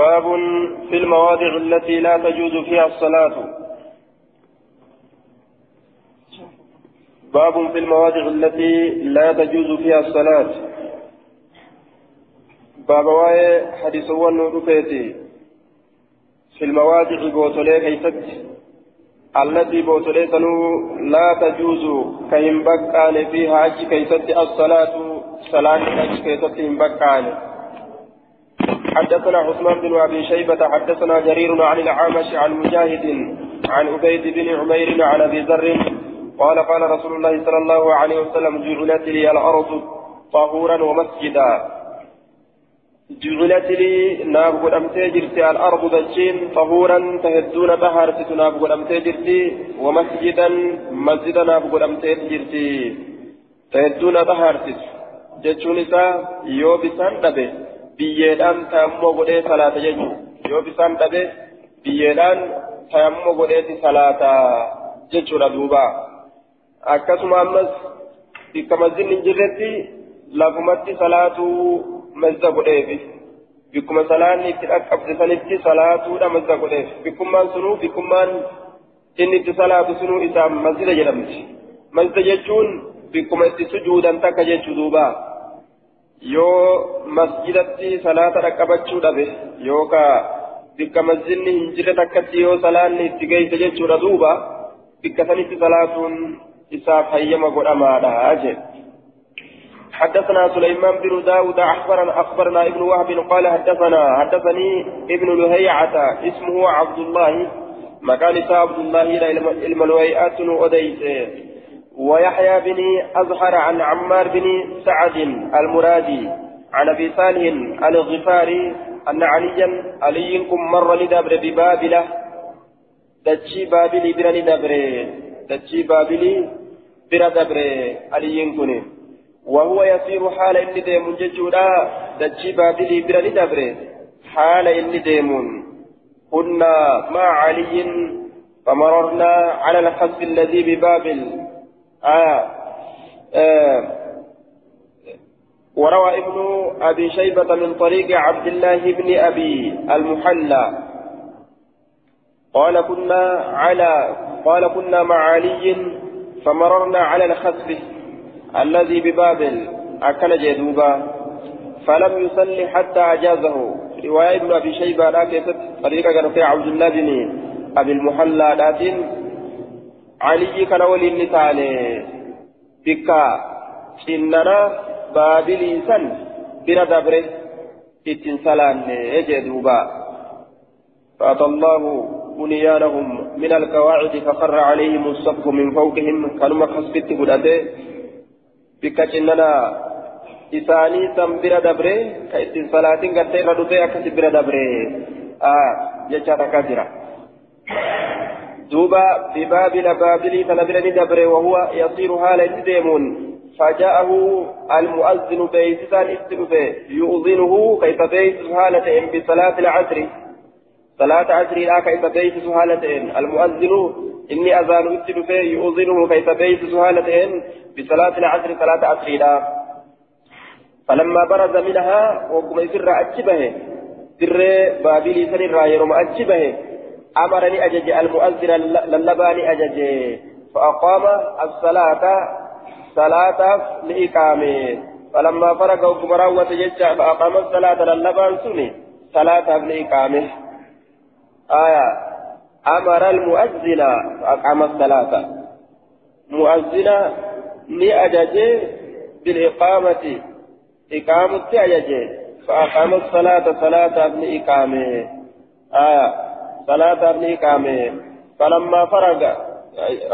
باب في المواضع التي لا تجوز فيها الصلاة. باب في المواضع التي لا تجوز فيها الصلاة. باب واي حديث ونورفيتي في المواضع بوتولي كيست. التي بوتولي لا تجوز كهم بكان فيها أجي كيست الصلاة. صلاة ishee keessatti bakkaan حدثنا عثمان بن أبي شيبة حدثنا جرير عن الأعمش عن مجاهد عن عبيد بن عمير عن أبي ذر قال قال رسول الله صلى الله عليه وسلم جعلت لي الأرض طهورا ومسجدا. جعلت لي naaf godhamtee jirti الأرض dachiin طهورا ta'uudhaan طهارتي naaf godhamtee jirti ومسجدا مسجدا ناب قدمتي جرتي تهدون طهارتي جتشون يو بسان biyyeedhaan taa'ammoo godhee salaata jechuudha yoo bisaan dhabe biyyeedhaan taa'ammoo godheeti salaata jechuudha duuba akkasuma ammas bikka masjidni hin jirretti lafumatti salaatuu mazza godheefi bikkuma salaanni itti dhaqqabsisanitti salaatuudha mazza godheef bikkummaan sunuu bikkummaan inni itti salaatu sunuu isaan masjida jedhamti masjida jechuun bikkuma itti sujuudan takka jechuu duubaa. Yoo masjidatti salaata dhaqqabachuu dhabe yookaan bikka masjidni hin jirre takkatti yoo salaanni itti geesse jechuudha duuba bikka sanitti salaatuun isaaf hayyama godhamaadha jedhe. حدثنا سليمان بن داود أخبرنا أخبرنا ابن وهب قال حدثنا حدثني ابن لهيعة اسمه عبد الله مكان عبد الله إلى الملويات أديس ويحيى بن أزهر عن عمار بن سعد المرادي عن أبي صالح الغفاري أن عليا عليكم مر لدبر ببابلة. دجي بابلي بر لدبر دجي بابلي بر دبر عليكم. وهو يسير حال إني ديمون ججودا. دجي بابلي بر لدبر حال إني ديمون. كنا مع علي فمررنا على الخصف الذي ببابل. آه آه وروى ابن أبي شيبة من طريق عبد الله بن أبي المحلى. قال كنا على قال كنا مع علي فمررنا على الخسف الذي ببابل أكل جدوبا فلم يصلي حتى أجازه. رواية ابن أبي شيبة لا كيست طريقة كان عبد الله بن أبي المحلى لكن علي كان ولي النسان بكا إننا بابلي سن بلا دبره إتن سلان يجدوبا فأتى الله بنيانهم من القواعد فخر عليهم الصف من فوقهم كانوا خسفت قدته بكا إننا isaanii san bira dabre ka ittiin salaatiin gartee irra dhufee akkasi bira dabre jecha takka jira. دوبا ببابل بابلي تنبرني دبره وهو يصير حال ديمون فجاءه المؤذن بيتسان استلفه يؤذنه كيف بيت حالتين بصلاة العصر. صلاة عصر لا كيف بيت حالتين المؤذن إني أذان استلفه يؤذنه كيف بيت حالتين بصلاة العصر صلاة عصر لا. فلما برز منها وقم يسر أجبه. سر بابلي سر يرم أجبه. أمرني أجج المؤذن للباني أجج فأقام الصلاة صلاة لإقامة. فلما فرق وكبرا وتجج فأقام الصلاة للبان سني صلاة لإقامة. آية. أمر المؤذن فأقام الصلاة. مؤذن لأجج بالإقامة. إقامة أجج فأقام الصلاة صلاة لإقامة. آية. صلاة ابن إقامة فلما فرغ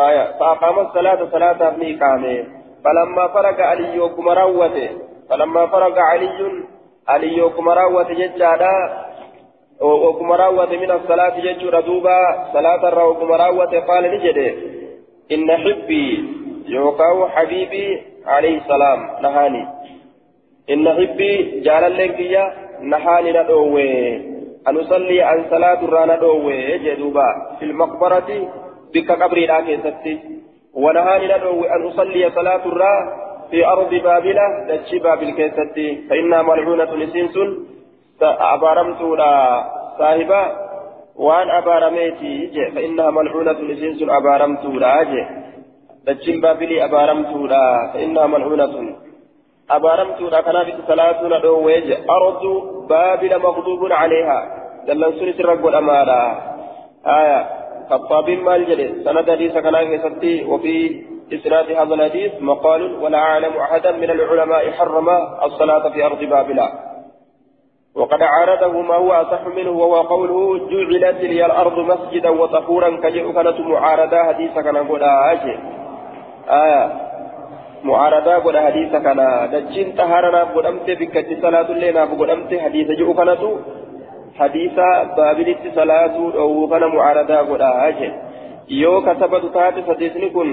آية فأقام الصلاة صلاة ابن إقامة فلما فرغ علي وكما روته فلما فرغ علي علي وكما روته ججادا وكما روته من الصلاة ججور دوبا صلاة الرو وكما روته قال نجده إن حبي يوقع حبيبي عليه السلام نهاني إن حبي جعل لك نهاني ندوه أن أصلي عن صلاة الرانا دوي جدوبا في المقبرة بك قبري لا كيستي. ونهاني ندوي أن أصلي صلاة الرا في أرض بابلة دتشي بابل كيستي. فإنها ملعونة نسينس. أبارمت لا صاحبا وأن أبارميتي فإنها ملعونة إسنس أبارمت لا دجين بابلي أبارمت لا فإنها ملعونة. أبارمت لا كان في صلاة ندوج أرض بابل مغضوب عليها. دلن سنس رب الأمارة. آية. خطاب مال جلد سند حديث كان وفي إسناد هذا الحديث مقال ولا أعلم أحدا من العلماء حرم الصلاة في أرض بابل. وقد عارضه ما هو أصح منه وهو قوله جعلت لي الأرض مسجدا وطهورا كجئ كانت معارضة حديث قول آية. معارضة قول حديث كان دجين طهارنا قدمت بكت صلاة لنا قدمت حديث جئ كانت حديث بابلت صلاة أو كان معارضة ka sabatu taate hadiisni kun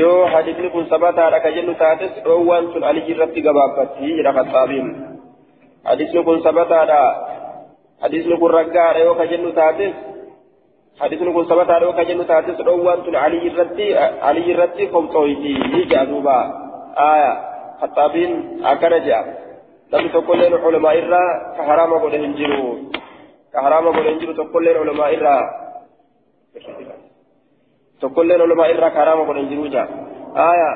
yoo hadiisni kun sabataadha ka jennu taates dhoowwaan sun aliyyi irratti gabaabbatti jedha kaxaabiin حديثنا كن ثبتادا حديثنا كن رقادا يو كجنو تاتس حديثنا كن ثبتادا يو كجنو تاتس روان تن علي الرتي علي الرتي قوم تويتي يجا دوبا آية خطابين أكرجا لم تقل لنا علماء إرى كحرام قول هنجرو كحرام قول هنجرو تقول لنا علماء إرى تقول لنا علماء إرى كحرام قول هنجرو جا آية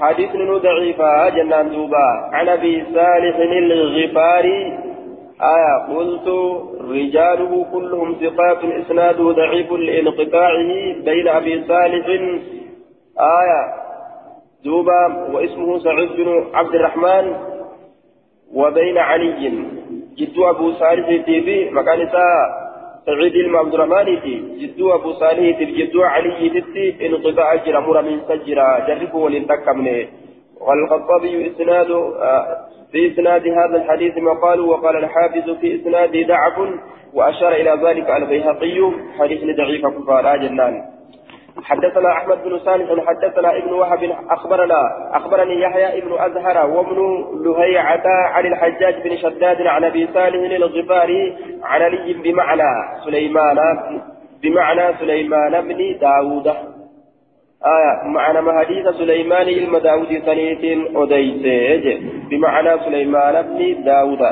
حديث نو ضعيفة جنان دوبا عن أبي صالح الغفاري آية قلت رجاله كلهم ثقات إسناده ضعيف لانقطاعه بين أبي صالح. آية دوبا واسمه سعيد بن عبد الرحمن وبين علي. جد أبو صالح في مكان سعيد بن عبد الرحمن جدو أبو صالح جدو علي تتي انقطاع جرى من سجرة. جربه ولنتكمنه والخطابي إسناد آه، في إسناد هذا الحديث مقال وقال الحافظ في إسناده ضعف وأشار إلى ذلك البيهقي حديث ضعيف كفار جنان. حدثنا أحمد بن صالح حدثنا ابن وهب أخبرنا أخبرني يحيى ابن أزهر وابن لهيعة عن الحجاج بن شداد عن أبي صالح الغفاري عن علي بمعنى سليمان بمعنى سليمان بن داوود آية معنى حديث سليمان علم داوود سنيت أديت بمعنى سليمان بن داوود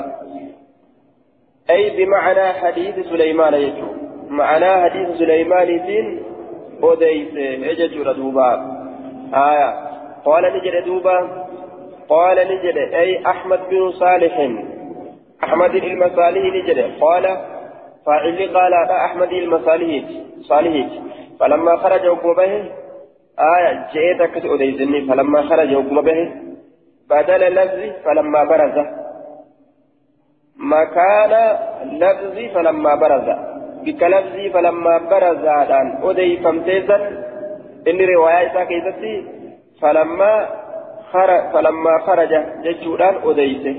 أي بمعنى حديث سليمان يجو معنى حديث سليمان odeyse jechuudha duuba haya qaala ni jedhe duuba qaala ni jedhe ay ahmad binu saalihin ahmadin ilma saalihi ni jedhe qaala faacilli qaalaadha ahmadi ilma aya je'eet akkasi odeysenni falammaa kharaja ogguma bahe badala lafzi falammaa baraza makaana lafzi falammaa baraza بك لفظي فلما برز هذا أدي فمتيزا إن رواية كيستي فلما خرج فلما خرج ججودان أديته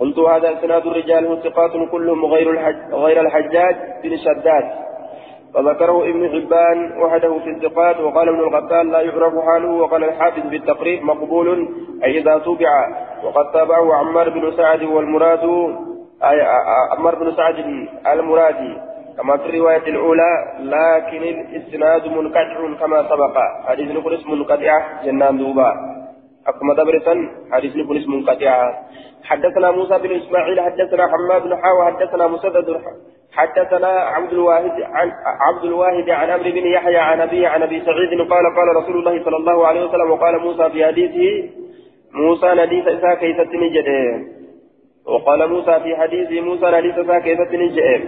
قلت هذا سناد الرجال ثقات كلهم غير الحج غير الحجاج بن شداد فذكره ابن حبان وحده في الثقات وقال ابن الغسال لا يعرف حاله وقال الحافظ بالتقريب مقبول أي إذا تبع وقد تابعه عمار بن سعد والمراد عمار بن سعد المرادي كما في الرواية الأولى لكن الإسناد منقطع كما سبق. حديث نقول منقطع جنان دوبا. أكما دبرة حديث نقول منقطع. حدثنا موسى بن إسماعيل حدثنا حماد بن حاوى حدثنا مسدد حدثنا عبد الواحد عن عبد الواحد عن عمرو بن يحيى عن أبي عن أبي سعيد قال قال رسول الله صلى الله عليه وسلم وقال موسى في حديثه موسى hadiisa isaa keessatti ni jedhe وقال موسى في حديث موسى hadiisa isaa keessatti ni jedhe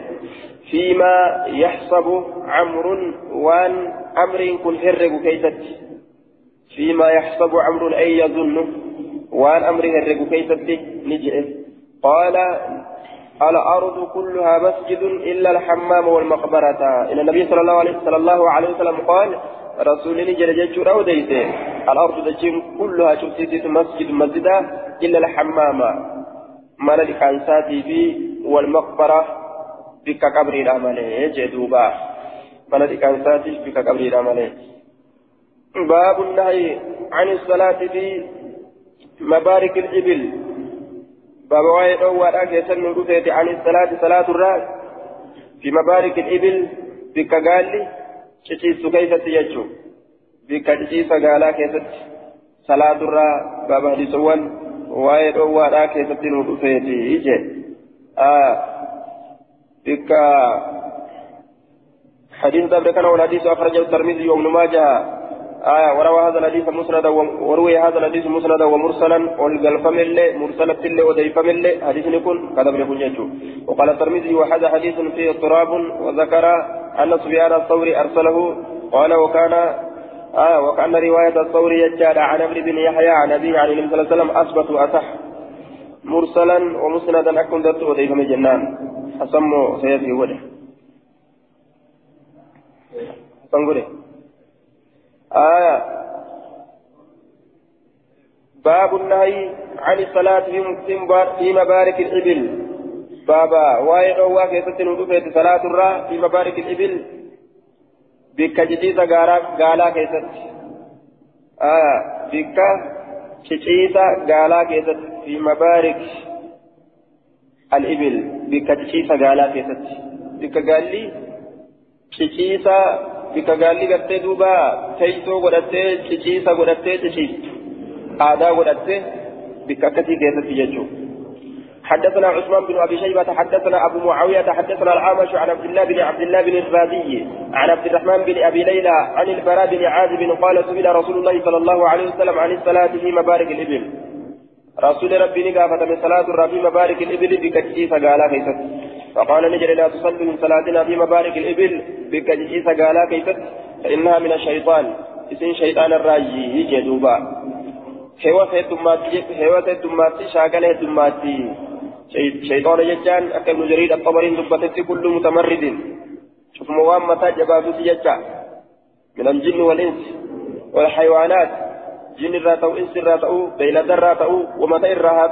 فيما يحسب عمرو waan Amr kun haraka keessatti فيما يحسب عمرو أي يظن waan Amr haraka keessatti ni jedhe قال الأرض كلها مسجد إلا الحمام والمقبرة. إن النبي صلى الله عليه صلى الله عليه وسلم قال رسول نجر جيتشورا وديته الأرض دجين كلها شفتيت مسجد مسجدا إلا الحمام. مال الكنسات والمقبرة bikka qabriidha malee jee duuba mana dhiqaansaatiif bikka qabriidha malee باب النهي عن الصلاة في مبارك الإبل. باب واحد هو أكيسن رفيت عن الصلاة صلاة الرأس في مبارك الإبل بك قال لي تشيس كيف تيجو بك تشيس قال كيف صلاة الرأس باب حديث واحد هو أكيسن رفيت آه بك حديث ذلك كان والحديث أخرجه الترمذي وابن ماجه آية وروى هذا الحديث مسندا وروي هذا الحديث مسندا ومرسلا والقلفم اللي مرسلة اللي وديفم اللي حديث يكون كذا بن يجو وقال الترمذي وهذا حديث فيه اضطراب وذكر أن سفيان الثوري أرسله قال وكان آه وكأن رواية الثوري يجعل عن ابن بن يحيى عن أبيه عن النبي صلى الله عليه وسلم أثبت أصح مرسلا ومسندا أكون ذات وديفم جنان. أسمو سيدي وده. سنقوله آية. باب النهي عن الصلاة في مبارك الإبل. بابا واي أوا كيست ندفت صلاة الرا في مبارك الإبل؟ بك جديد قالا كيست آية. بك شيشيسا قالا كيست في مبارك الإبل. بك شيشيسا قالا كيست بك قال لي شيشيسا bika gaalli gartee duuba teeysoo godhattee ciciisa godhattee ciciistu aadaa godhattee bika akkasii keessatti jechuudha. حدثنا عثمان بن ابي شيبه حدثنا ابو معاويه حدثنا الأعمش عن عبد الله بن عبد الله بن الرازي عن عبد الرحمن بن ابي ليلى عن البراء بن عازب قال سئل رسول الله صلى الله عليه وسلم عن الصلاه في مبارك الابل رسول ربي ni gaafatame من صلاة الربي مبارك الإبل bakka ciisa gaalaa keessatti فقال ni jedhe لا تصلي hin salaatinaa في مبارك الإبل bakka ciisa gaalaa keessatti فإنها من الشيطان. اسم شيطان الراجي جدوبا هوى الدماتي هوى الدماتي شاكل الدماتي شيطان ججان أكل مجريد الطبرين دبتت كل متمرد. شوف موام متى جبابوس ججا من الجن والإنس والحيوانات. جن الرا تأو إنس الرا تأو بيلد الرا تأو ومتى الرا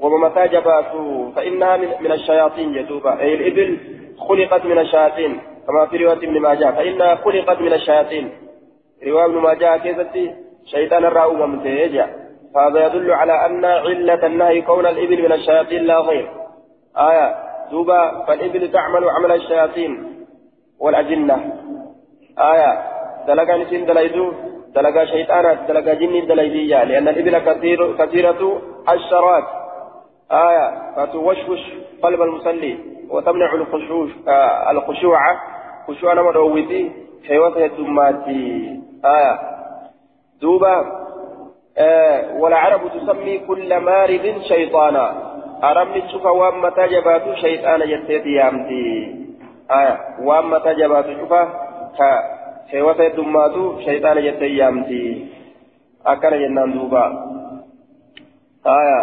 تأو ومتى جباتو فإنها من, من الشياطين يتوبا. أي الإبل خلقت من الشياطين كما في رواية ابن ماجه. فإنها خلقت من الشياطين. رواية ابن ماجه كيفتي شيطان الرا وممتيجا فهذا يدل على أن علة النهي كون الإبل من الشياطين لا غير. آية دوبا فالإبل تعمل عمل الشياطين والأجنة. آية دلقا نسين دلائدو دلقا شيطانات دلقا جن دليلية لأن الإبل كثير كثيرة الشرات آية فتوشوش قلب المصلي وتمنع الخشوع آه الخشوع. خشوع نما دويتي حيوته الدماتي آية. دوبا آه والعرب تسمي كل مارد شيطانا. أرمي تشوف وام متى جباتو شيطان يتيتي يامتي. آية. وام متى جباتو شوفه heewata heddummaatu shayxaana jettee yaamti akkana jennaan duuba aya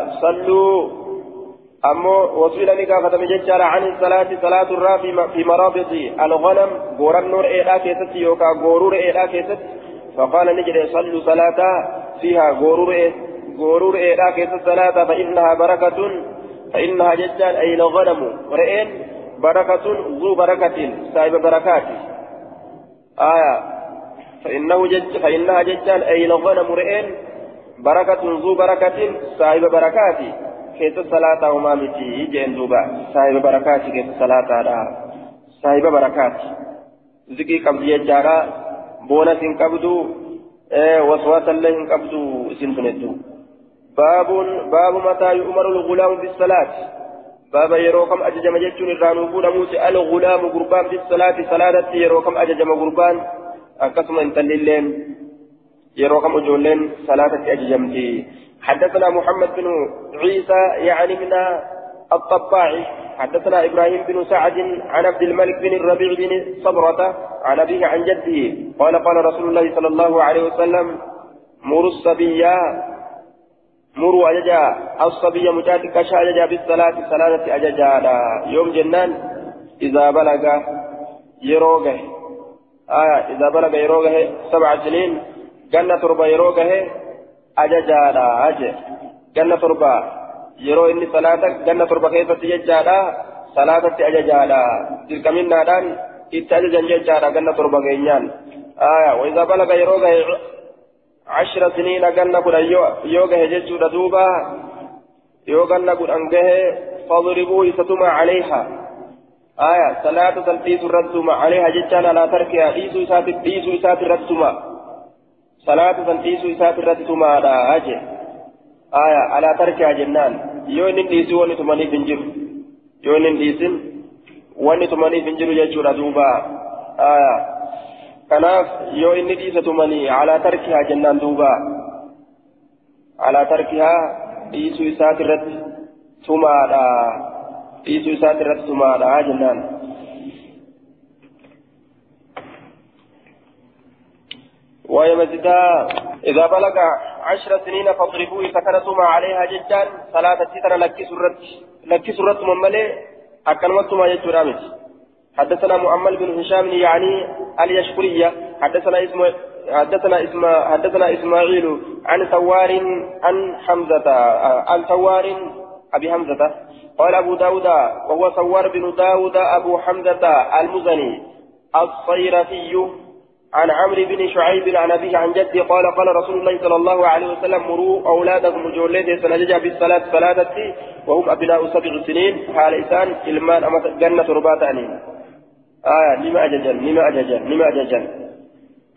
ni gaafatame jechaadha an salaati salaatu irraa fi maraabixi alganam goorannoo re'eedhaa keessatti yookaan gooruu re'eedhaa keessatti faqaala ni jedhe sallu salaata fiiha gooruu re'ee gooruu re'eedhaa keessatti salaata fa'innahaa barakatun فإنها ججان أي الغنم رئين بركة ذو بركة سايب بركات آية فإنه جج فإنها ججان أي الغنم رئين بركة ذو بركة صاحب بركات كيس الصلاة وما متي جين دوبا صاحب بركات كيس الصلاة لا صاحب بركات ذكي قبض يجارا بونس قبضو إيه وسواس الله قبضو سنتندو باب باب متى يؤمر الغلام بالصلاة بابا يروكم أججم جتون الرانوبون موسى الغلام قربان في الصلاة صلاة يروكم أججم قربان أقسم انت للين يروكم أجولين صلاة أججمتي حدثنا محمد بن عيسى يعني من الطباعي حدثنا إبراهيم بن سعد عن عبد الملك بن الربيع بن صبرة عن أبيه عن جده. قال قال رسول الله صلى الله عليه وسلم مروا الصبيا مروا أججا الصبي مجاتك أججا بالصلاة صلاة أججا يوم جنان إذا بلغ يروغه آية إذا بلغ يروغه سبع سنين جنة تربة يروغه أججا أجج جنة تربة يرو إني صلاة جنة تربة كيف تججا صلاة أججا تلك من نادان إتأججا ججا جنة تربة كينيان آية وإذا بلغ يروغه عشر سنين قلنا قد يوغه ججود دوبا يوغنا قد أنجه فاضربوا يستمع عليها آية صلاة تلبيس الرسوم عليها ججانا لا تركها ديسو إسات ديسو إسات الرسوم صلاة تلبيس إسات الرسوم على أجه آية على تركها جنان يوين ديسو ونتمني بنجر يوين ديسن wanni tumaniif hin jiru jechuudha duuba kanaaf yoo inni dhiisa tumanii alaa tarkihaa jennaan duuba alaa tarkihaa dhiisuu isaati irratti tumaadha dhiisuu isaati irratti tumaadha jennaan ويمزدا إذا بلغ عشر سنين فاضربوه سكنتما عليها ججان صلاة ستر لك سرت لك سرت مملي أكنمتما يجرامت حدثنا مؤمل بن هشام يعني اليشكرية. حدثنا اسم حدثنا اسم حدثنا إسماعيل عن ثوار عن حمزة عن ثوار أبي حمزة. قال أبو داود وهو ثوار بن داود أبو حمزة المزني الصيرفي. عن عمرو بن شعيب عن أبيه عن جدي قال قال رسول الله صلى الله عليه وسلم مروا أولادكم جولين سنجج بالصلاة صلاة وهم أبناء سبع سنين حال إنسان إلمان أما جنة ربات أنين. آية لما أججل لما أججل لما أججل.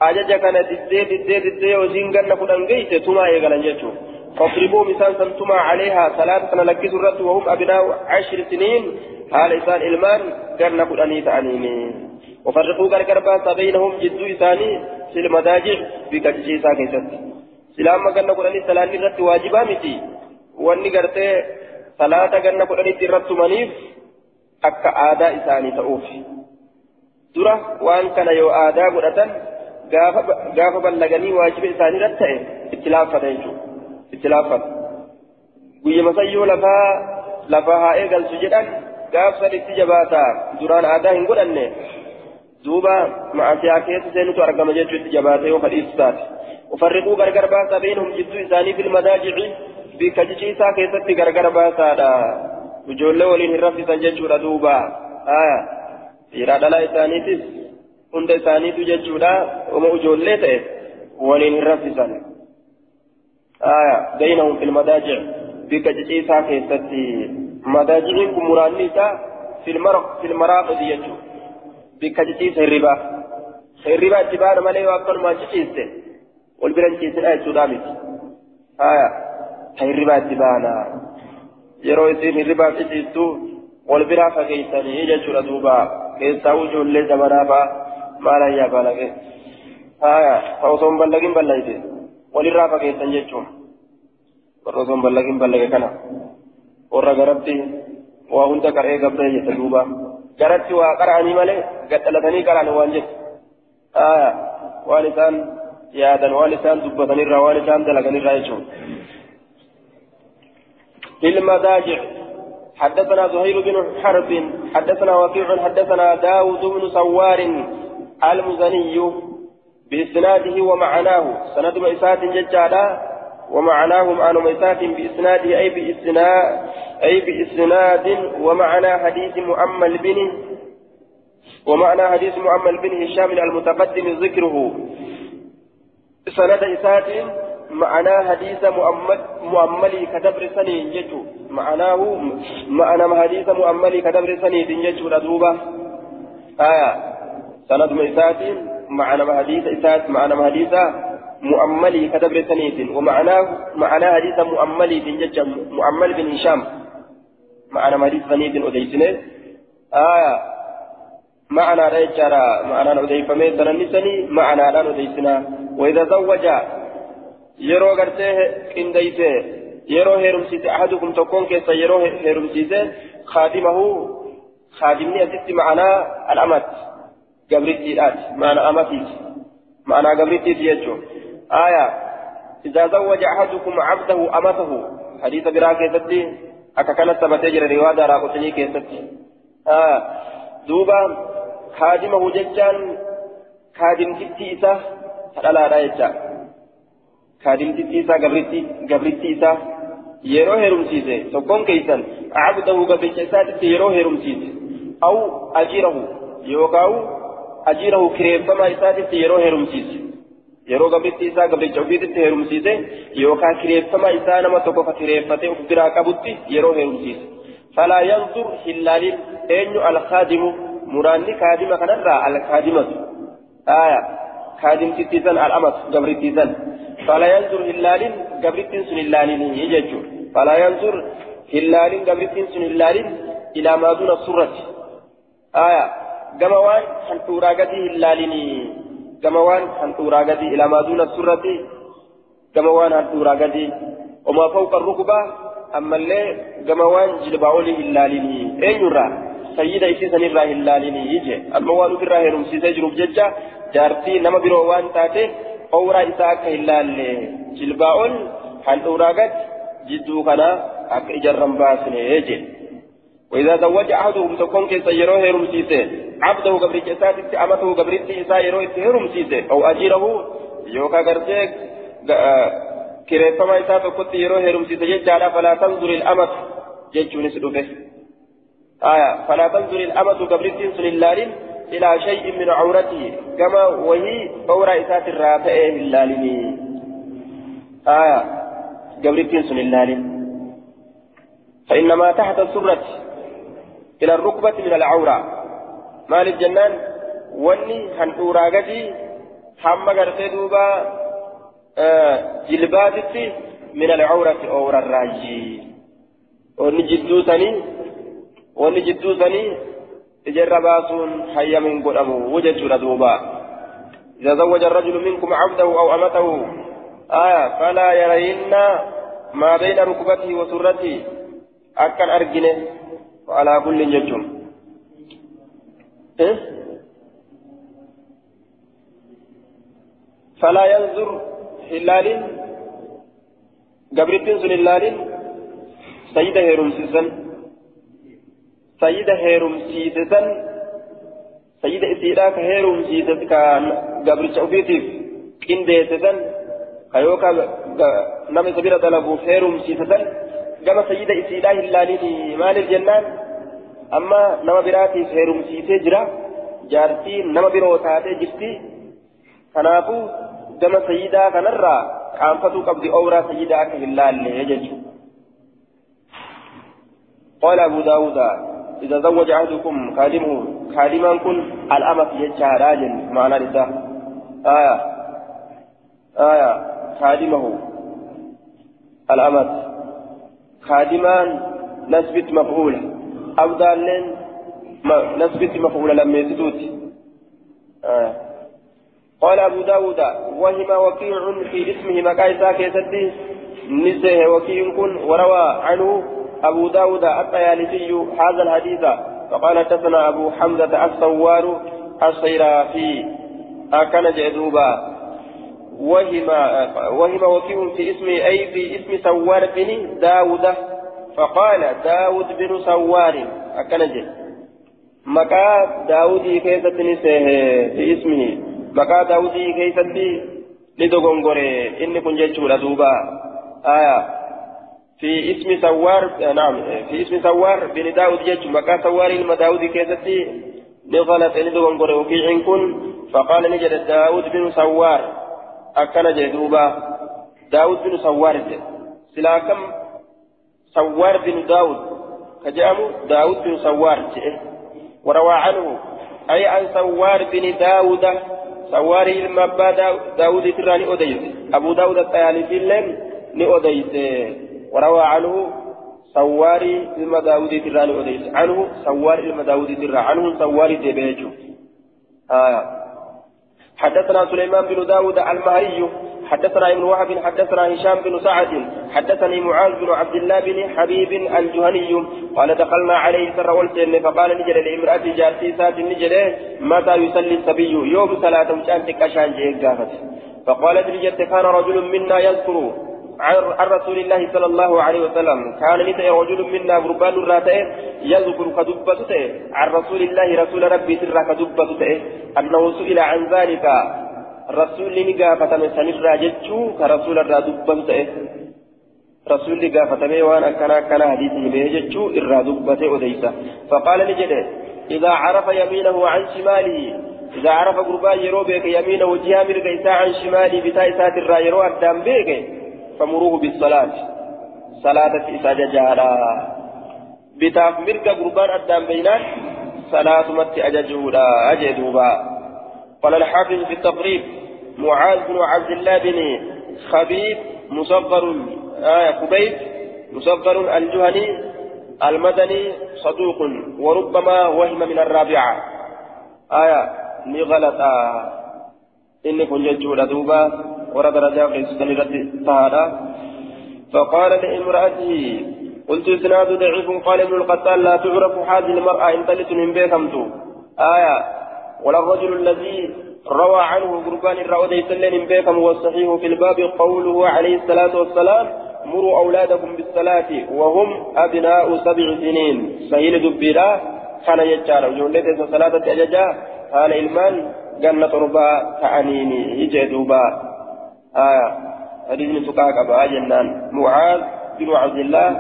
أجج كان ددي ددي ددي وزين جنة قدن جيت تما يغلن جيتو فاضربوا مثال سنتما عليها صلاة سنلكي سرت وهم أبناء عشر سنين حال إنسان إلمان جنة قدن تأنين وفرقوا غرغر باسا بينهم جدو إساني في المداجع بكجيسا كيست سلام مغنى قراني سلاني رت واجبا متي واني غرتي صلاة غنى قراني ترت منيف أكا آداء إساني تأوف درة وان كان يو آداء isaanii irratti ta'e itti laaffata jechuudha itti laaffata guyyama sayyoo lafaa lafaa haa eegalchu jedhan gaaf saditti jabaata duraan aadaa hin godhanne دوبا مع سياكيس سينتو أرقم جيتو جباتي وفريس سات وفرقوا غرغر باسا بينهم جدو إساني في المداجع بكجيشي ساكيستي غرغر باسا دا وجولة ولين الرفسا جيتو دوبا آية إرادة لا إسانيتس هند إسانيتو جيتو دا وما وجولة تأس ولين الرفسا آية بينهم في المداجع بكجيشي ساكيستي مداجعين كمرانيسا في المرق في المراقد جيتو ciciiste wal bira ciciisidha jechuudha miti haya ta hirribaa itti baana yeroo isin hirribaa ciciistu wal biraa fageessanii jechuudha duuba keessaa ijoollee zamanaa fa'a maal ayyaa baalage haya ta osoo hin ballagin ballayte walirraa fageessan jechuun warra osoo hin ballagin ballage kana warra garatti waa hunda qaree gabdee jette duuba. Malee gadhalatanii qara'an waan jechu waan isaan yaadan waan isaan dubbatanirraa waan isaan dalaganirraa jechuudha. في المضاجع حدثنا زهير بن حرب حدثنا وكيع حدثنا داود بن سوار المزني بإسناده ومعناه سند مئسات ججالا ومعناه معنى مئسات بإسناده أي بإسناد أي بإسناد ومعنى حديث مؤمل بن ومعنى حديث مؤمل بن هشام المتقدم ذكره. سند إسات معنى حديث مؤمل مؤملي كدبر سني يجو معناه معنى حديث مؤملي كدبر سني يجو ردوبة آية. سند إسات معنى حديث إسات معنى حديث مؤملي كدبر سنيد ومعناه معنى حديث مؤملي بن جج مؤمل بن هشام. معنى حديث سنيد أديسنه آية معنى رجرا معنى أديف ميسر النسني معنى لا أديسنا وإذا زوج يرو غرته كنديته يرو هيرمسيته أحدكم تكون كيس يرو هيرمسيته خادمه خادمني أسست معنى الأمت قبرتي معنى أمتي. معنى قبرتي يجو آية إذا زوج أحدكم عبده أمته حديث براء كيستي أكا كانت ثبتجر رواية راقتني كيستي آية دوبا خادمه ججان خادم تتيسا فلا لا يجا خادم تتيسا قبرتي قبرتي إسا yeroo heerumsiise tokkoon keeysan cabdahu gabricha isaatitti yeroo heerumsiise aw ajirahu yookaan ajirahu kireeffamaa isaatitti yeroo heerumsiise yeroo gabritti isaa gabricha ofiititti heerumsiise yookaan kireeffama isaa nama tokko kireeffatee of biraa qabutti yeroo heerumsiise falaa yanzur hillaalin eenyu alkaadimu muraanni kaadima kanarraa alkaadimatu aya kaadimtittiisan al'amatu gabrittiisan falaa yanzur hillaalin gabrittiin sun hillaalinii jechuudha falaa yanzur hillaalin gabrittiin sun hillaalin ilaa maa duna surratti آية كما وان حنطورا قدي هلاليني كما وان حنطورا قدي إلى ما دون السرة كما وان حنطورا قدي وما فوق الركبة أما اللي كما وان جلباولي هلاليني أين يرى سيدة إسي سنرى هلاليني يجي أما وان في الراهي رمسي سيجرب ججة جارتي نما برو وان تاتي أورا إساك هلالي جلباول حنطورا قد جدو كنا أك إجرم باسني يجي وإذا زوج أحدهم تكون كيس يروه هرمسيسه عبده قبرت إساتي أمته قبرت إسا يروه هرمسيسه أو أجيره يوكا قرتك كريفما إسا تكون يروه هرمسيسه ججالا فلا تنظر الأمة. ججون سلوفه. آية فلا تنظر الأمة قبرت سن اللالين إلى شيء من عورته. كما وهي أورا إسات الرافئة اللالين آية قبرت سن اللالين. فإنما تحت السرة. إلى الركبة من العورة. مال الجنان؟ وني هنورا قدي حما قرتي دوبا آه جلباتي من العورة أورا الراجي وني جدو ثاني وني جدو ثاني تجرى باسون حيا من قدامه وجد دوبا. إذا زوج الرجل منكم عبده أو أمته آية فلا يرين ما بين ركبته وسرته. أكن أرجنه؟ وعلى كل ججم إيه؟ فلا ينظر هلال قبرتين سن هلال سيدة هيروم سيسن سيدة هيروم سيسن سيدة إسيراك هيروم سيسن كان قبرتش أوفيتيف كندي سيسن كيوكا نمي سبيل طلبوف هيروم سيسن gama sayyida isiidhaa hin laalini maaliif jennaan amma nama biraatiif heerumsiisee jira jaartii nama biroo taatee jirti kanaafuu gama sayyidaa kanarraa qaanfatuu qabdi ooraa sayyidaa akka hin laalle jechuudha. قال أبو داود إذا زوج أحدكم خادمه خادما كن الأمة يجعل راجل معنى لله آية آية خادمه الأمة خادمان نسبت مفعولة أو دالين نسبت مفعولة لم يزدوت آه. قال أبو داود وهم وكيع في اسمه مكايسا كيستي نزه وكيع كن وروى عنه أبو داود الطيالسي هذا الحديث. فقال حدثنا أبو حمزة الصوار الصيرافي. أكن جدوبا. وهم وهم وكيع في اسم أي في اسم سوار بن داود. فقال داود بن سوار أكنجي مكا داود كيسة نسيه في اسمه. مكا داود كيسة لدغنغوري إني كن جيتشولا دوبا. آية. في اسم سوار نعم في اسم سوار بن داود جيتش مكا سوار إلما داود كيسة نغلط لدغنغوري وكيع كن. فقال نجد داود بن سوار. Binu sawwaar jedhe silaa kam sawwaar binu daawud ka jedhamu daawud binu sawwaar jedhe وروى عنه أي عن سوار بن داود سوار المبا داود تراني أديت أبو داود الطيالسي لم نأديت وروى عنه سوار ni odeyse anhu sawwaar ilma daawudii tirraa anhu sawwaari deebee jechuudha حدثنا سليمان بن داود المهري حدثنا ابن وهب حدثنا هشام بن سعد حدثني معاذ بن عبد الله بن حبيب الجهني قال دخلنا عليه سر والسن فقال نجد لامرأة جارتي سات متى يصلي الصبي؟ يوم صلاة وشانتك أشان جيد فقالت نجد كان رجل منا يذكر عن رسول الله صلى الله عليه وسلم. كان نتأي رجل منا غربان الراتئ يذكر كدبة عن رسول الله رسول ربي سر كدبة أنه سئل عن ذلك. رسول نقافة سنرى جتشو كرسول الرا دبة رسول نقافة وأنا كان كان حديثه به جتشو الرا دبة أديسة. فقال نجد إذا عرف يمينه عن شماله إذا عرف غربان يروبك يمينه جهة مرقى عن شماله بتاء سات الرا يرو أدام بيك. فمروه بالصلاة. صلاة إساجة جهلا. بتاف مرقى قربان أدام بينات صلاة مت أججولا أجدوبا قال الحافظ في التقريب معاذ بن عبد الله بن خبيب مصغر آية كبيب مصغر الجهني المدني صدوق وربما وهم من الرابعة. آية نغلط إني كن يجول ورد رجاء في سنة فقال لامرأته قلت إسناد ضعيف قال ابن القتال لا تعرف هذه المرأة إن تلت من بيكمت آية ولا الرجل الذي روى عنه قربان الرؤى سلين بيكم والصحيح في الباب قوله عليه الصلاة والسلام مروا أولادكم بالصلاة وهم أبناء سبع سنين سهيل دبيرا كان يجعل جولة صلاة أججا قال إلمان جنة ربا تعنيني يجي دوبا آية حديث سكاك أبا جنان معاذ بن عبد الله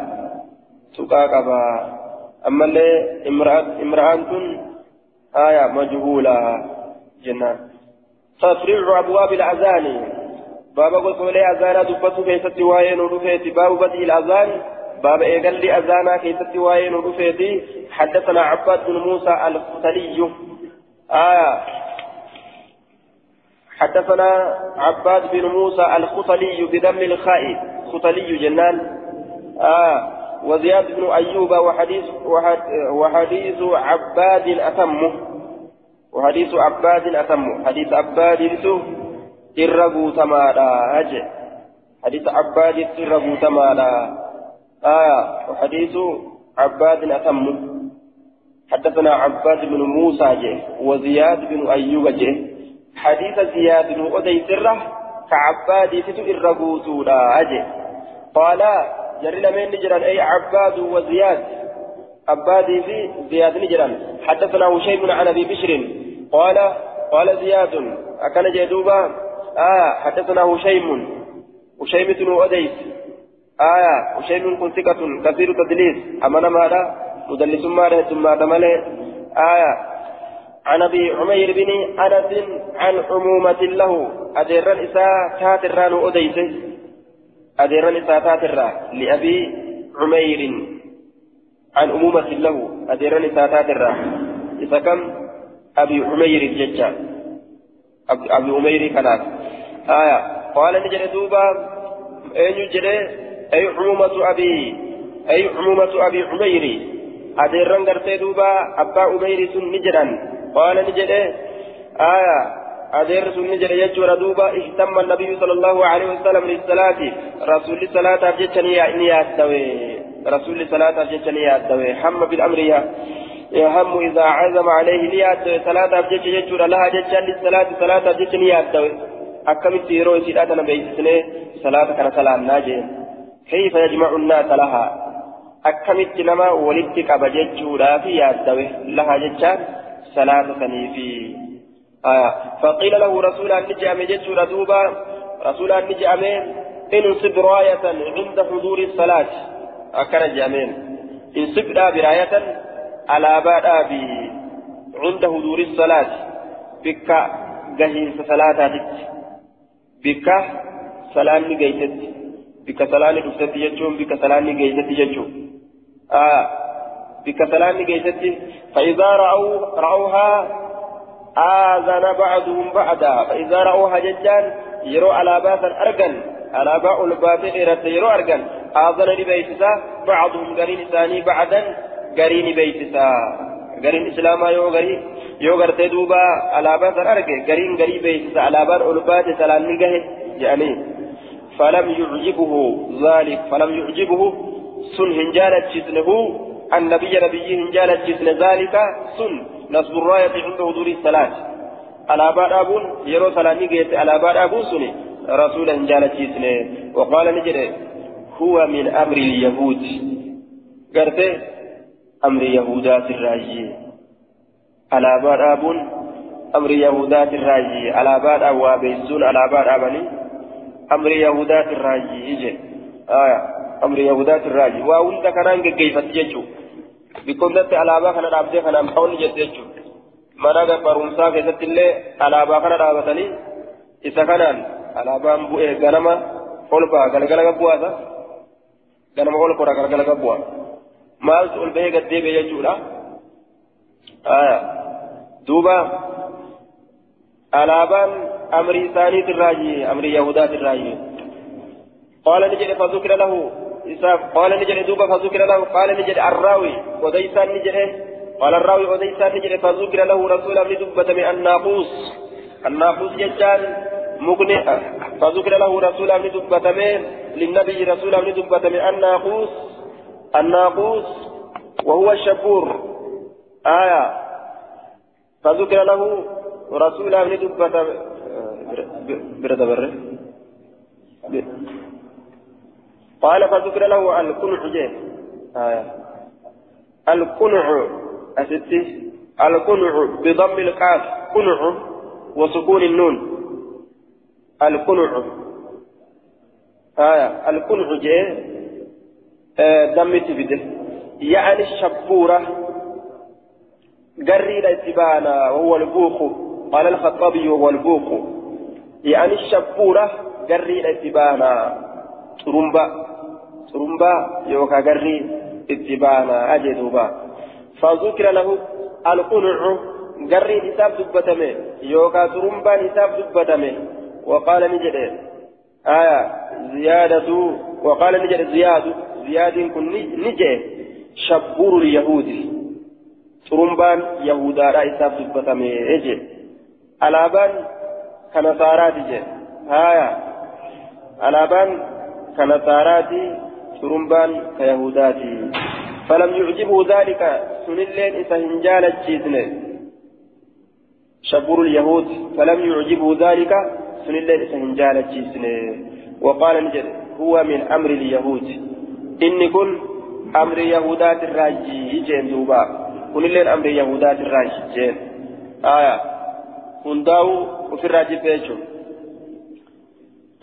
سكاك أبا. أما اللي امرأة امرأة آية مجهولة جنان تفريع أبواب الأذان. بابا قلت أذانا دبته كيست وين ودفيت باب بدء الأذان باب إيقل لي أذانا كيست وين ودفيت حدثنا عباد بن موسى الختلي آية حدثنا عباد بن موسى الخطلي بدم الخاء. خطلي جنان. آه وزياد بن أيوب وحديث وحديث عباد أتمه وحديث عباد أتم. حديث عباد إرغو تمالا أجي حديث عباد إرغو تمالا آية وحديث عباد أتم. حدثنا عباد بن موسى جي وزياد بن أيوب جي حديث زياد بن أدي سره كعباد فتو إرغو تولا أجي. قال جري لمن نجران أي عباد وزياد. عباد في زياد نجران. حدثنا هشيم عن أبي بشر. قال قال زياد أكن جدوبا. آه حدثنا هشيم هشيم بن أديس. آية هشيم كن ثقة كثير تدليس. أمانة ماذا مدلس ماذا ثم ماذا آية عن أبي عمير بن أنس عن عمومة له. أدير الإساء تاتران أديس. أدير الإساء تاتران لأبي عمير عن أمومة له. أدير الإساء تاتران. إذا كم؟ أبي عمير الججة أبي عمير كانت آية. قال نجري دوبا. أي نجري؟ أي عمومة أبي؟ أي عمومة أبي عمير. أديران قرتي دوبا. أبا عمير سن نجرا قال نجري آية. أدير سن نجري يجور دوبا اهتم النبي صلى الله عليه وسلم للصلاة. رسول الصلاة أبجتني نيات رسول الصلاة أبجتني نيات حم بالأمر يهم إذا عزم عليه نيات صلاة أبجد يجور لها جدا للصلاة. صلاة أبجد نيات أكمل تيرو سيداتنا بيسسني صلاة كان صلاة ناجين كيف يجمع الناس لها؟ أكمل نما ولدتك أبجد جورا في ياد لها جدا صلاة آه فقيل له رسول نجأم جدا دوبا رسول أن نجأم انصب راية عند حضور الصلاة أكن جامين انصب براية salaataatitti bikka salaanni geeysetti bikka salaanni dhuftetti jechuun bikka salaanni geeysetti jechuun bikka salaanni geeysetti فإذا رأوا رأوها آذن بعضهم بعدا فإذا رأوها ججان يروا على باب أرجن على باء الباب يروا أرجن آذن لبيتسا بعضهم قرين ثاني بعدا gariin beeysisaa gariin islaamaa yoo garii yoo gartee duuba alaabaa san arge gariin garii beeksisa alaabaan ol baate salaanni gahe jedhanii فلم يعجبه ذلك فلم يعجبه سن هنجالة جسنه النبي نبي هنجالة جسن ذلك سن. نصب الراية عند حضور الصلاة. على بعض أبون يرو سلامي جيت على بعض أبون سني رسول هنجالة جسن وقال نجري هو من أمر اليهود. قرته أمر يهودات الراجي على بار أبون أمر يهودات الراجي على بار أوابيسون على بار أبني أمر يهودات الراجي يجي آية. أمر يهودات الراجي وأنت كان كيف تجو بكم ذات بار كان أبدي كان أمحون جتجو keessatti illee alaabaa kana dhaabatanii isa kanaan alaabaan bu'ee ganama ol ba'a galgala gabbu'aasa ganama ol kora galgala gabbu'a maaltu ol bahee gad deebi'e jechuudha duuba alaabaan amrii isaaniitirraayi amrii yahudaatirraayi qaala ni jedhe fadukira lahu إساف قال نجد دوبا فذكر له قال نجد الراوي وديسان نجد قال الراوي وديسان نجد فذكر له رسول من دبة من الناقوس. الناقوس ججان مغني فذكر له رسول من دبة من للنبي رسول من دبة من الناقوس. الناقوس وهو الشبور. آية. فذكر له رسول من دبة برد بره قال فذكر له القنع جيه آية القنع أستي؟ القنع بضم القاف قنع وسكون النون. القنع. آية القنع جيه آه دم تبدل. يعني الشبورة. قري الاتبانا وهو البوخ. قال الخطابي وهو البوخ. يعني الشبورة قري الاتبانا ترمبا ترمبا يوكا قري اتبانا أجدوبا فذكر له القنع قري نساب دبتمي يوكا ترمبا نساب دبتمي وقال نجد آية زيادة وقال نجد زيادة زياد كن نجد شبور اليهود ترمبان يهودا لا إساب دبتمي إجي alaabaan kana saaraati je haya ka yahudaati. Falam yucjibhu dhalika sunilleen isa hin jaalachiisne. شبور اليهود فلم يعجبه ذلك سن الله إسهن جالة وقال نجد هو من أمر اليهود إني كن أمر يهودات الراجي جين دوبا كن اللين أمر يهودات الراجي جين آية هنداو وفي الراجي بيجو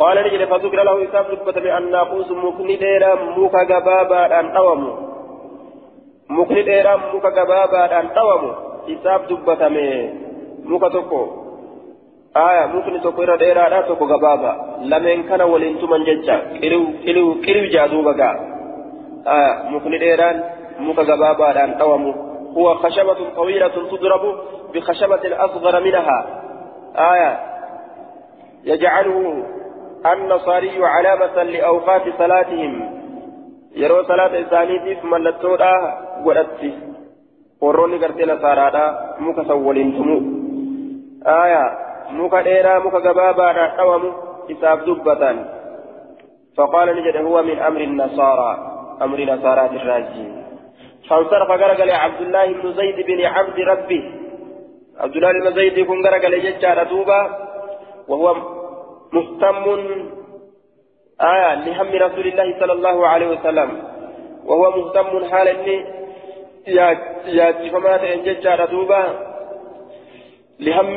قال نجد فذكر له إساف ركبة بأن ناقوس مكني ديرا موكا غبابا أن أومو مكني ديرا موكا غبابا أن أومو إساف دبة muka tokko aya mukni tokko irra dheeraadha tokko gabaaba lameen kana waliin tuman jecha qiriw qiriw qiriw jaaduuba gaa aya mukni dheeraan muka gabaabaadhaan dhawamu هو خشبة طويلة تضرب بخشبة أصغر منها آية يجعله النصاري علامة لأوقات صلاتهم. يرو صلاة إسانيتي في ملتودا warroonni gartee nasaaraadha muka san waliin tumu aya muka dheeraa muka gabaabaadhaan dhawamu isaaf dubbatan فقال نجد هو من أمر النصارى أمر نصارى الراجي فانصرف غرقل عبد الله بن زيد بن عبد ربه. عبد الله بن زيد يكون غرقل ججار دوبا وهو مهتم. آية لهم رسول الله صلى الله عليه وسلم. وهو مهتم حال ياتفما تأن ججار دوبا لهم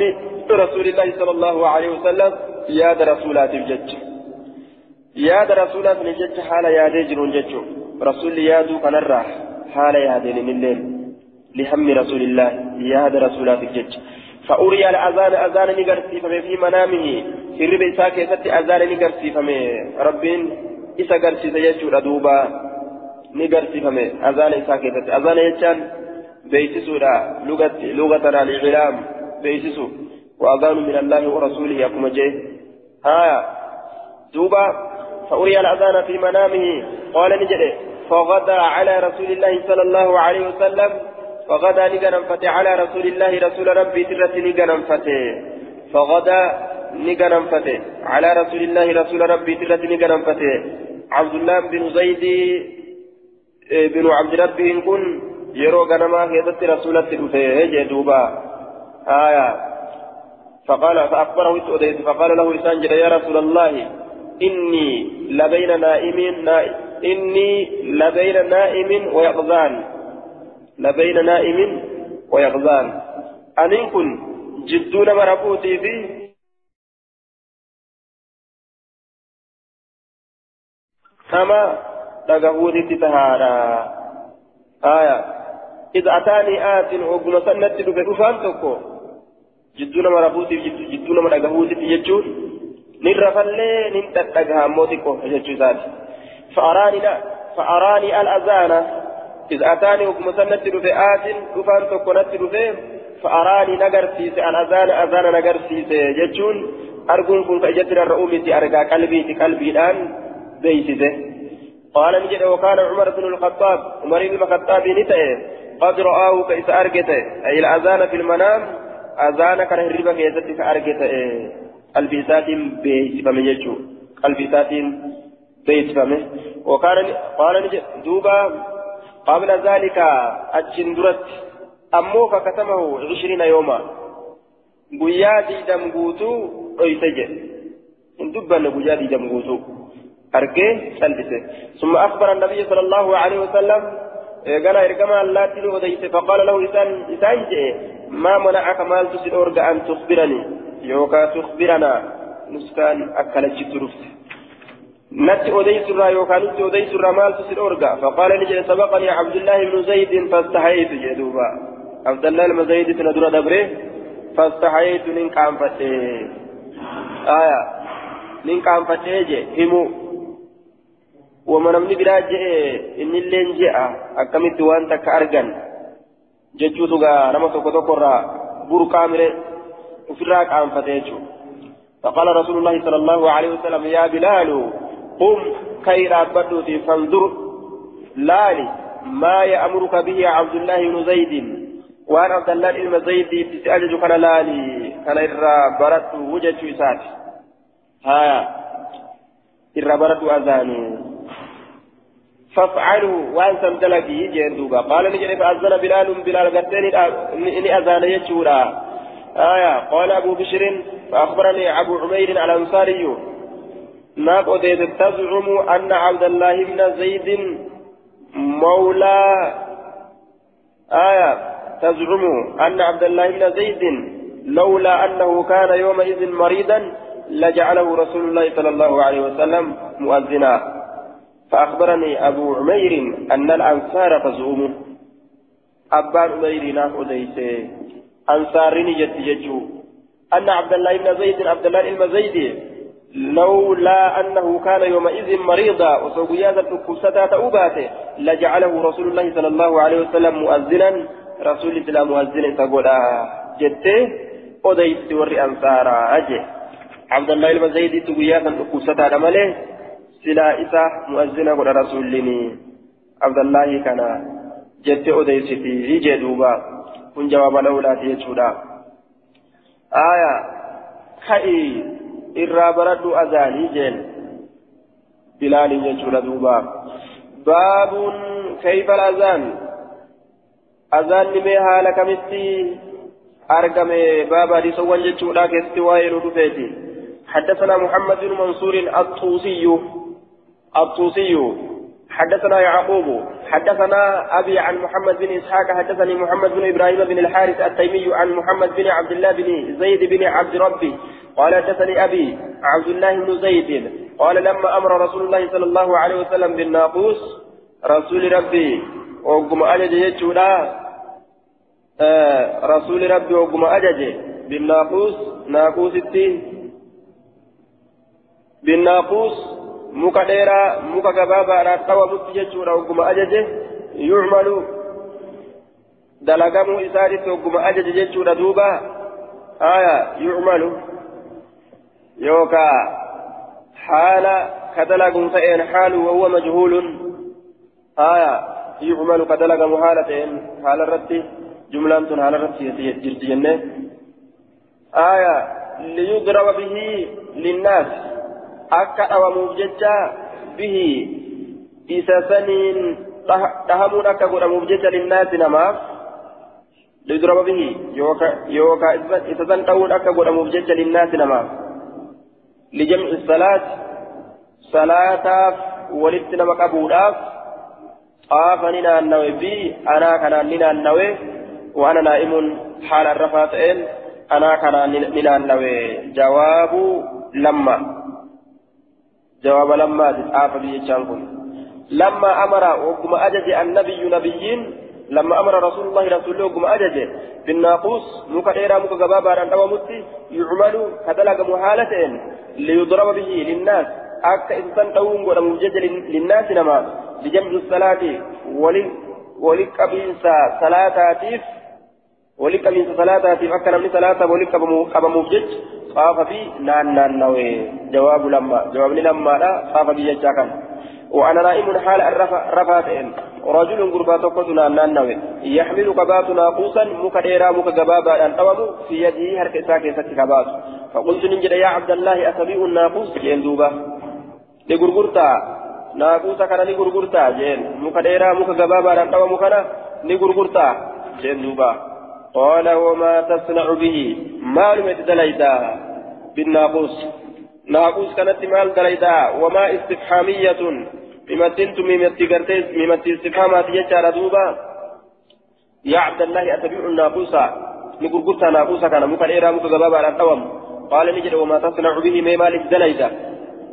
رسول الله صلى الله عليه وسلم ياد رسولات الجج ياد رسولات الجج حال يادي جنون ججو رسول يادو كنرى حال يادين الليل لهم رسول الله ياد رسولات الجج فأري الأذان أذان نقرسي فمن في منامه. في ربع ساكي ستي أذان نقرسي فمن ربين إسا قرسي سيجو ردوبا نقرسي فمن أذان ساكي ستي أذان يجان بيسسو لغة لغتنا الإعلام. بيسسو وأذان من الله ورسوله يقوم جيه. ها. دوبا فأري الأذان في منامه. قال نجده. فغدا على رسول الله صلى الله عليه وسلم فغدا نجنم فتي على رسول الله رسول ربي ترت نجنم فتي فغدا نجنم فتي على رسول الله رسول ربي ترت نجنم فتي عبد الله بن زيد بن عبد ربه كن يرو غنما هيدت رسولة تلفيه دوبا. آية. فقال فأخبره السؤديس فقال له إسانجد يا رسول الله إني لبين نائم نائم إني لبين نائم ويقظان لبين نائم ويقظان أن كن جدون مرفوتي في كما تقهودي تتهارا آية. إذا أتاني آت وقم سنة دفعان تكو. جدون مرفوتي جدون مرفوتي يجون نرفلي ننتقها موتكو يجوزات فأراني لا فأراني الأذان إذا أتاني وكما سنت رفي آت رفان تكونت رفي فأراني نقرسيس الأذان أذان نقرسيس يجون أرجون كن فأجتنا الرؤومة أرجع قلبي قلبي الآن بيسيسه قال نجد وكان عمر بن الخطاب عمر بن الخطاب نتأه قد رآه كيس أرجته أي الأذان في المنام أذان كان هربا كيست أرجته قلبي ساتم بيت فمن يجو قلبي بيت فمن وكان قال نجد دوبا قبل ذلك أجندرت أمو فكتمه عشرين يوما. قيادي دم قوتو أيسجد إن دبنا قيادي دم قوتو. سلبسه ثم أخبر النبي صلى الله عليه وسلم قال إرجما الله تلو فقال له إسان إسان ما منعك مال تسير أن تخبرني؟ يوكا تخبرنا. نسكان أكلت ترفت نت أديس الرا يوكا نت أديس الرا مال تسير أرجع فقال لي سبقني عبد الله بن زيد فاستحييت جدوبا. عبد الله بن زيد تندر دبره فاستحييت من كان فتيه آية. من كان فتيه همو. biraa je'e innilleen je'a akkamitti waan takka argan jechuutu gaa nama tokko tokkorraa buru qaamire ofirraa qaanfate jechuudha فقال رسول الله صلى الله عليه وسلم يا بلال قم كي رابدوتي فانظر. لالي ما يأمرك به عبد الله بن زيد. وأنا عبد الله بن زيد تسألج كان لالي كان إرى برد وجد إسات ها إرى أذاني فافعلوا وان سمدلقي جندوبا قال نجري فأذن بلال بلال قتين إني أذان يجورا. آية قال أبو بشر فأخبرني أبو عمير الأنصاري. ناق أديت تزعم أن عبد الله بن زيد مولى. آية. تزعم أن عبد الله بن زيد لولا أنه كان يومئذ مريضا لجعله رسول الله صلى الله عليه وسلم مؤذنا. فأخبرني أبو عمير أن الأنصار تزعم. أبان عمير ناف أديس أنصارني أن عبد الله بن زيد عبد الله بن زيد لولا أنه كان يومئذ مريضا وسوقياذا كبستا تأوباته لجعله رسول الله صلى الله عليه وسلم مؤذنا. رسول الله مؤذنا تقول جت أديس وري أنصارا أجي. عبد الله بن زيد تقوياذا كبستا ماله سلا إسا مؤذن قد رسولني عبد الله كان جت أديستي هي دوبا. كن جواب لولا تيجودا. آية كأي إرى برد أذاني جن بلال يجودا دوبا باب كيف الأذان أذان نمي حال كمستي أرقم بابا دي سوان جتودا كستي وايلو حدثنا محمد بن منصور الطوسي الطوسي حدثنا يعقوب حدثنا أبي عن محمد بن إسحاق حدثني محمد بن إبراهيم بن الحارث التيمي عن محمد بن عبد الله بن زيد بن عبد ربي قال حدثني أبي عبد الله بن زيد قال لما أمر رسول الله صلى الله عليه وسلم بالناقوس رسول ربي وقم أجج يجولا آه رسول ربي وقم أجج بالناقوس ناقوس الدين. بالناقوس muka dheeraa muka gabaabaadhaan dhawamutti jechuudha ogguma ajaje yucmalu dalagamuu isaanitti ogguma ajaje jechuudha duuba aya yookaa haala ka dalaguun ta'een haalu wahuwa majhuulun aya yucmalu ka dalagamu haala ta'een haala irratti jumlaan tun haala irratti jirti jenne aya liyudraba bihi linnaas akka dhawamuuf jecha bihi isa saniin dhahamuun akka godhamuuf jecha linnaasi namaaf lidraba bihi yookaa isa san dha'uun lijamci salaat salaataaf walitti nama qabuudhaaf xaafa ni naannawe bi anaa kanaan ni naannawe وأنا نائم حال الرفاة أنا كان ننانوي جواب لما جواب لما تتعافى بيجانكم لما أمر وقم أجج النبي نبيين لما أمر رسول الله رسول الله وقم أجج بالناقوس مكا مكا غبابا أن متي يعمل كدلق محالة ليضرب به للناس. أكا إنسان تقوم ولمجد للناس نما بجنب الصلاة ولي ولي كبيسة صلاتاتيف ولي كبيسة صلاتاتيف أكا نمني صلاة ولي كبموف جج طاف في نان نان نوي. جواب لما جواب لما لا طاف بيجا كان وأنا نائم حال الرفاتين رجل قربا تقتنا نانوي يحمل قبات ناقوسا مكديرا مكجبابا أن توم في يده هرك ساكي ستي قبات فقلت ننجد يا عبد الله أتبيع الناقوس جين دوبا لغرغرتا ناقوسا كان لغرغرتا جين مكديرا مكجبابا أن توم كان لغرغرتا جين دوبا قال وما تصنع به ما لم يتدليتا بالناقوس ناقوس كانت مال دليتا وما استفحامية ممتنت ممتي قرتيس ممتي استفهامات يجار دوبا يا عبد الله أتبيع الناقوس نقول قلت ناقوس كان مكان إيرا مكان غبابا على القوم قال نجد وما تصنع به ما مالك دليتا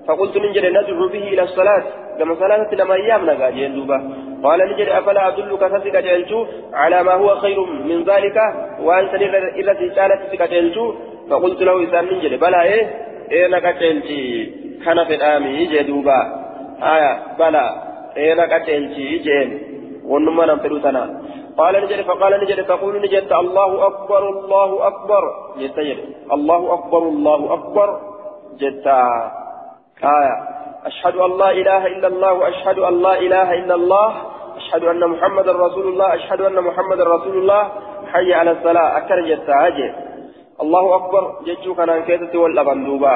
فقلت نجد ندعو به إلى الصلاة كما صلاة لما أيامنا قال دوبا قال نجد أفلا أدلك فسك جلتو على ما هو خير من ذلك وأنت إلى رسالة سك جلتو فقلت له إذا نجد بلا إيه إيه نكتلتي كان في الآمي جدوبا آية بلا إيه نكتلتي جين ونما نمتلو تنا۔ قال نجد فقال نجد تقول نجد الله أكبر الله أكبر۔ جد الله أكبر الله أكبر۔ جد آية أشهد أن لا إله إلا الله وأشهد أن لا إله إلا الله أشهد أن محمد رسول الله أشهد أن محمد رسول الله حي على الصلاة أكر جد۔ الله أكبر جدّو كان كيتة والأبن دوبا۔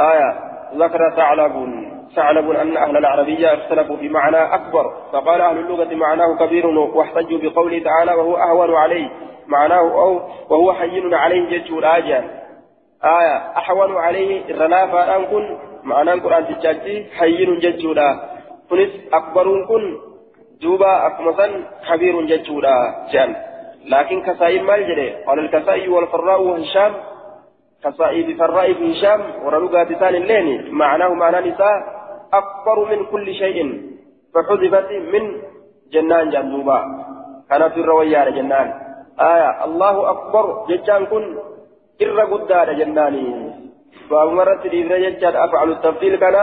آية ذكر ثعلب ثعلب أن أهل العربية اختلفوا في معنى أكبر. فقال أهل اللغة معناه كبير واحتجوا بقوله تعالى وهو أهون عليه. معناه أو وهو حين عليه جدّو الآجال آية أحون عليه الرنافة أن كن معناه القرآن تجاجي حين لا كنس أكبر كن دوبا أكمسا كبير لا جان. لكن كسائي مال جري. قال الكسائي والفراء وهشام. كسائي بفراء هشام. ورلوغا بسان الليل معناه معنى نساء أكبر من كل شيء فحذفت من جنان جنوبا كانت الروية جنان آية الله أكبر ججان كن إر قدار جناني باب مرة الإبرة ججان أفعل التفصيل كان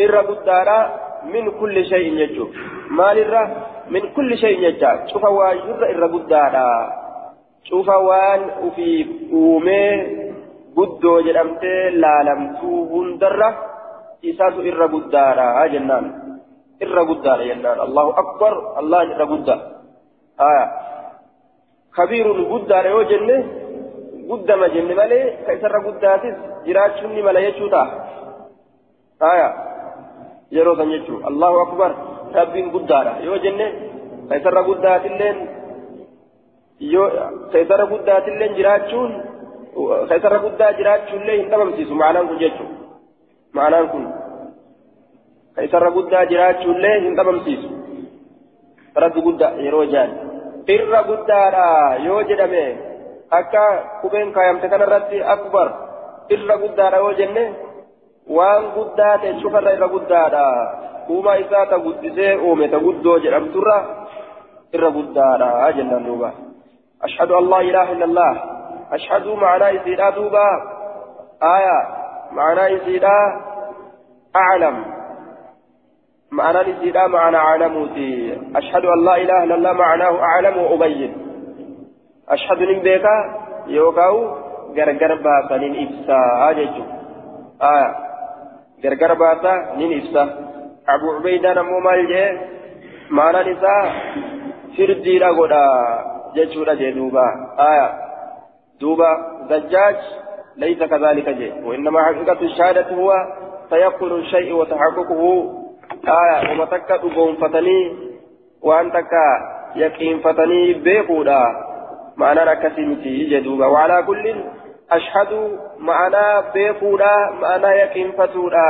إر قدار من كل شيء يجو مال الره من كل شيء يجا شوف وان ير إر قدادا شوف وان وفي أومي قدو جرمت لا لم توهن درة إساس إر قدادا جنان إر قدادا جنان الله أكبر الله إر قدا آه خبير قدادا يو جنة قدما جنة مالي كيسر قداتس جراج شني ملا يجوتا آية yeroo san jechuun allahu akbar rabbiin guddaadha yoo jenne kaisarra guddaatilleen yoo kaisarra guddaatilleen jiraachuun kaisarra guddaa jiraachuullee hin dhabamsiisu ma'anaan kun jechuun ma'anaan kun kaisarra guddaa jiraachuullee hin dhabamsiisu rabbi guddaa yeroo jaan irra guddaadha yoo jedhame akka qubeen kaayamte kanarratti akbar irra guddaadha yoo jenne waan guddaa ta'e cufarra irra guddaadha uumaa isaa ta guddisee uume ta guddoo jedhamturra irra guddaadha jennaan duuba ashhadu an laa ilaaha illa allah ashhadu macnaa isiidha duuba aya macnaa isiidha aclam معنى نسيدا معنى عالموتي أشهد أن لا إله إلا الله معناه أعلم وأبين. أشهد من بيكا يوكاو غرغر باسا نين هاججو آية غرغر باسا نين إفسا. أبو عبيدة نمو مال جي معنى نساء فرجيرا غدا جيشورا جي دوبا. آية دوبا زجاج. ليس كذلك جي. وإنما حقيقة الشهادة هو تيقن الشيء وتحققه. آية وما تكا تقوم فتني وأن تكا يقين فتني بيقودا. معنى ركسيمتي جدوبا وعلى كل أشهد معنى بيقودا معنى يقين فتودا.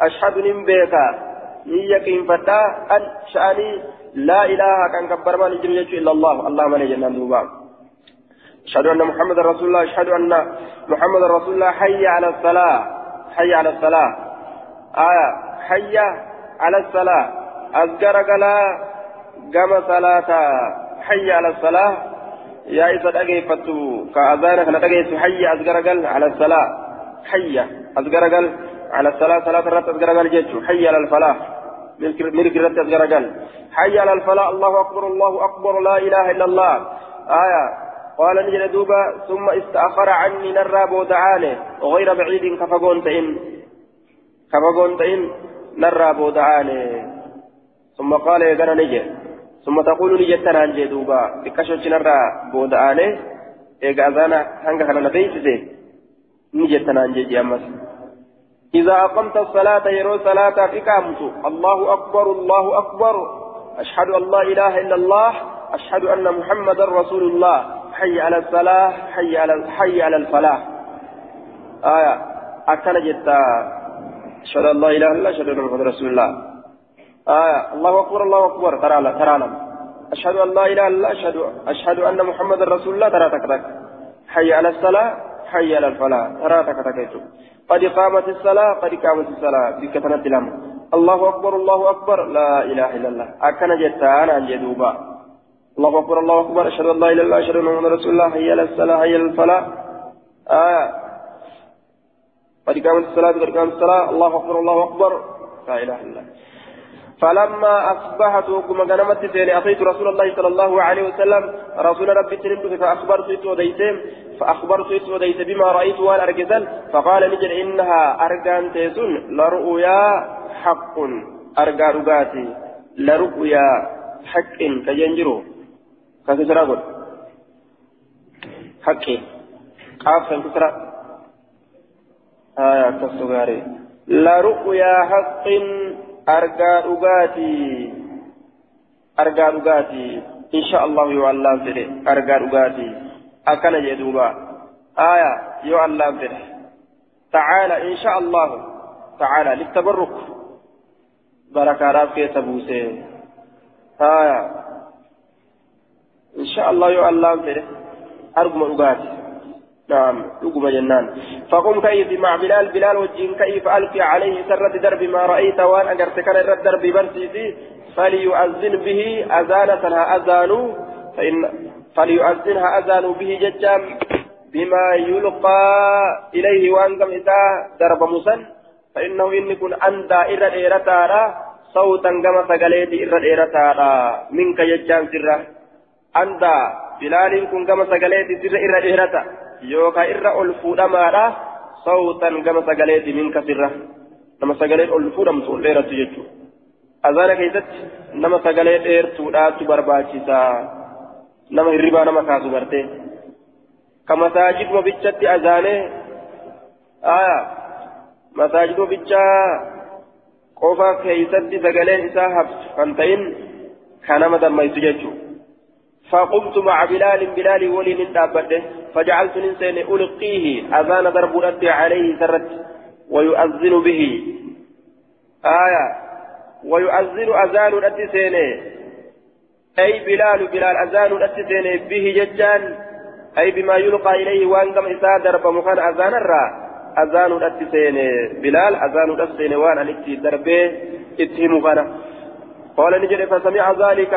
أشهد نم بيكا يقين فتا. أن شأني لا إله كان كبر ما نجري إلا الله. الله من جنان دوبا. أشهد أن محمد رسول الله أشهد أن محمد رسول الله حي على الصلاة حي على الصلاة. آية حي على الصلاة. أذكر قلا قام صلاة حي على الصلاة. يا إذا أجيفتو كأذانك نتجيس حي أذكر على الصلاة. حي أذكر على الصلاة صلاة الرات أذكر قل حي على الفلاح. ملك الرات أذكر قل حي على الفلاح الله أكبر الله أكبر لا إله إلا الله. آية قال نجل دوبا ثم استأخر عني نرى بودعانه وغير بعيد كفقون تئن كفقون تئن نرى بودعاني ثم قال يا جنا ثم تقول نجي تنانجي دوبا بكشوش نرى بودعاني إيجا أذانا هنگا خلنا بيسي تنانجي جامس إذا أقمت الصلاة يرو صلاة إقامت الله أكبر الله أكبر. أشهد أن لا إله إلا الله. أشهد أن محمدا رسول الله. حي على الصلاة حي على حي على الفلاح. آية. أكل جتا. أشهد أن لا إله إلا الله أشهد أن محمدا رسول الله. آية. الله أكبر الله أكبر. ترى ترى أشهد أن لا إله إلا الله أشهد أشهد أن محمدا رسول الله. ترى تكتك حي على الصلاة حي على الفلاح. ترى تكتك قد قامت الصلاة قد قامت الصلاة. بكتنة الأمر. الله أكبر الله أكبر. لا إله إلا الله. أكن جتا أنا جدوبا الله أكبر الله أكبر. أشهد أن لا إله إلا الله أشهد أن محمدا رسول الله حي على الصلاة حي على الفلاح. آه. قد قامت الصلاة قد قامت الصلاة. الله أكبر الله أكبر. لا إله إلا الله. فلما أصبحت وكما غنمت سيني أتيت رسول الله صلى الله عليه وسلم. رسول ربي تلمت فأخبرت إتوديتم فأخبرت إتوديت بما رأيت والأرجزل فقال نجل إنها أرجان تيسون. لرؤيا حق أرجى رقاتي لرؤيا حق كجنجرو. كسرى حق قاف كسرى آية كسرى لرؤيا حق argaa dhugaatii argaa dhugaatii insha allahu yoo allaan fedhe argaa dhugaatii akkana jee duuba aya yoo allaan fedhe tacaala insha allahu tacaala littabarruk barakaadhaaf keessa buusee aya insha allah yoo allaan fedhe arguma dhugaatii نعم لقم جنان. فقم كيف مع بلال بلال وجين كيف ألقي عليه سرة درب ما رأيت وأن أجرت كان الدرب برسيتي فليؤذن به أذانتها أذان. فإن فليؤذنها أذان به ججام بما يلقى إليه وأن كم درب مسن. فإنه إن كن أندى إرى الإيرتارا صوتا كما سقليت إرى الإيرتارا منك ججام سرة. أندى بلال كن كما سقليت سرة إرى الإيرتارا yookaan irra ol fuudhamaadha sawtan gama sagaleeti minka sirra nama sagalee ol fuudhamtu ol dheerattu jechuudha azaana keessatti nama sagalee dheertuudhaatu barbaachisa nama hirribaa nama kaasu gartee ka masaajiduma bichatti azaanee aya masaajiduma bichaa qofa keessatti sagaleen isaa habsu kan ta'in ka nama dammaysu jechuudha فقمت مع بلال بلال ولي من دابته فجعلت ننسين ألقيه أذان ضرب أدي عليه سرت ويؤذن به. آية. ويؤذن أذان أدي أي بلال بلال أذان أدي به ججان. أي بما يلقى إليه وأنقم إساء ضرب مكان أذان الرا. أذان أدي بلال أذان أدي سيني وأنا نكتي ضربه اتهمه قال نجري فسمع ذلك.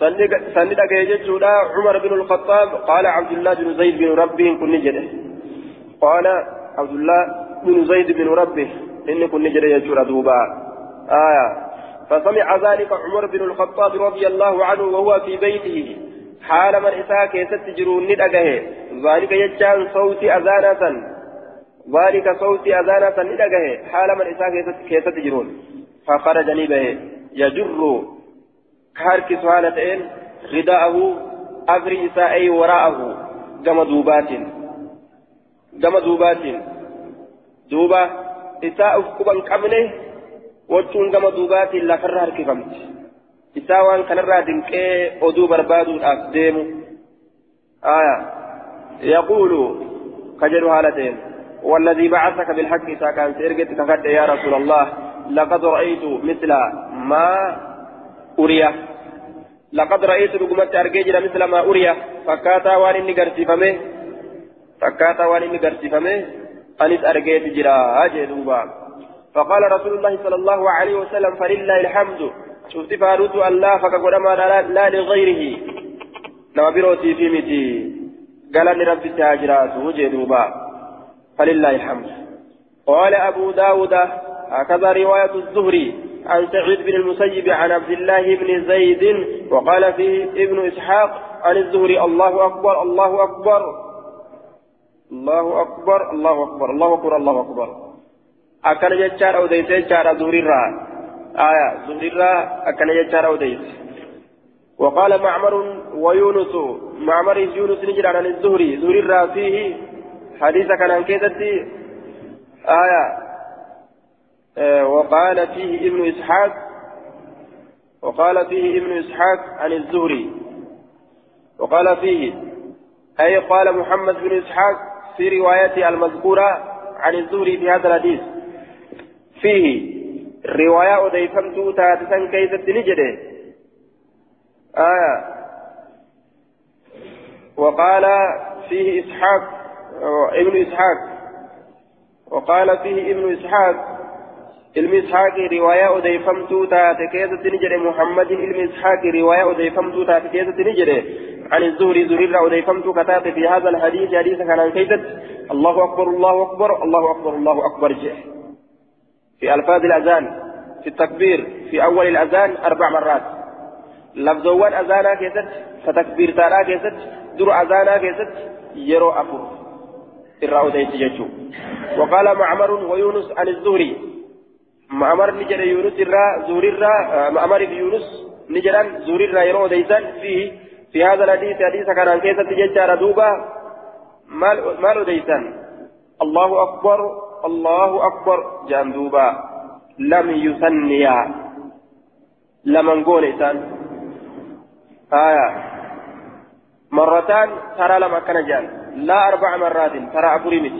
سني دغه جچودا عمر بن الخطاب قال عبد الله بن زيد بن ربه كن جده قال عبد الله بن زيد بن ربه إن كن جده يجور دوبا آية فسمع ذلك عمر بن الخطاب رضي الله عنه وهو في بيته حال من إساء كيست ندقه ذلك يجان صوت أذانة ذلك صوت أذانة ندقه حال من إساء كيست فخرج نبه يجر كهارك سؤال تئن رداءه أغري إساء وراءه كما دوبات. كما دوبات. دوبا إساء كبا قبله وجون كما دوبات لفر هركفمت إساء وان كان الرادن كي أدو بربادو أقدم آية. يقول كجر هالتين والذي بعثك بالحق إساء كان سيرجت كفد يا رسول الله لقد رأيت مثل ما أريه لقد رأيت رقمت أرجيجنا مثل ما أريه فكاتا وان إني قرسفمه فكاتا وان إني قرسفمه أنس أرجيت جرا أجدوبا فقال رسول الله صلى الله عليه وسلم فلله الحمد شفت فاروت الله فكقدما لا, لغيره نما بروتي في متي قال لرب تاجرات وجدوبا فلله الحمد قال أبو داود هكذا رواية الزهري عن سعيد بن المسيب عن عبد الله بن زيد وقال فيه ابن إسحاق عن الزهري الله أكبر الله أكبر. الله أكبر الله أكبر الله أكبر الله أكبر. أكن جتشار أوديس جتشار زهريرا آية زهريرا أكن جتشار أوديس وقال معمر ويونس معمر يونس نجر عن الزهري زهريرا فيه حديث كان عن كيدتي. آية وقال فيه ابن إسحاق وقال فيه ابن إسحاق عن الزهري. وقال فيه أي قال محمد بن إسحاق في روايته المذكورة عن الزهري في هذا الحديث. فيه رواية أضيفمت تاتسا كيف نجده آية وقال فيه إسحاق ابن إسحاق. وقال فيه ابن إسحاق ilmi ishaaqi riwaayaa odeeffamtuu taate keessatti ni jedhe. Muhammadin ilmi ishaaqi riwaayaa odeeffamtuu taate keessatti ni jedhe. عن الزهري زهري أوديفمت كتاب في هذا الحديث حديث كان كيدت الله أكبر الله أكبر الله أكبر الله أكبر جه في ألفاظ الأذان في التكبير في أول الأذان أربع مرات لفظوان أذانا كيست فتكبير تالا كيست در أذانا كيست يرو أفر إرى أوديت وقال معمر ويونس عن الزهري معمر نجر يونس الرا زور الرا معمر يونس نجرا زور الرا يرو ديسان فيه في هذا الحديث حديث كان كيف تججار دوبا مال مال ديسان. الله أكبر الله أكبر جان دوبا لم يثنيا. لمن قول إنسان آية. مرتان ترى لما كان جان. لا أربع مرات ترى أفريمت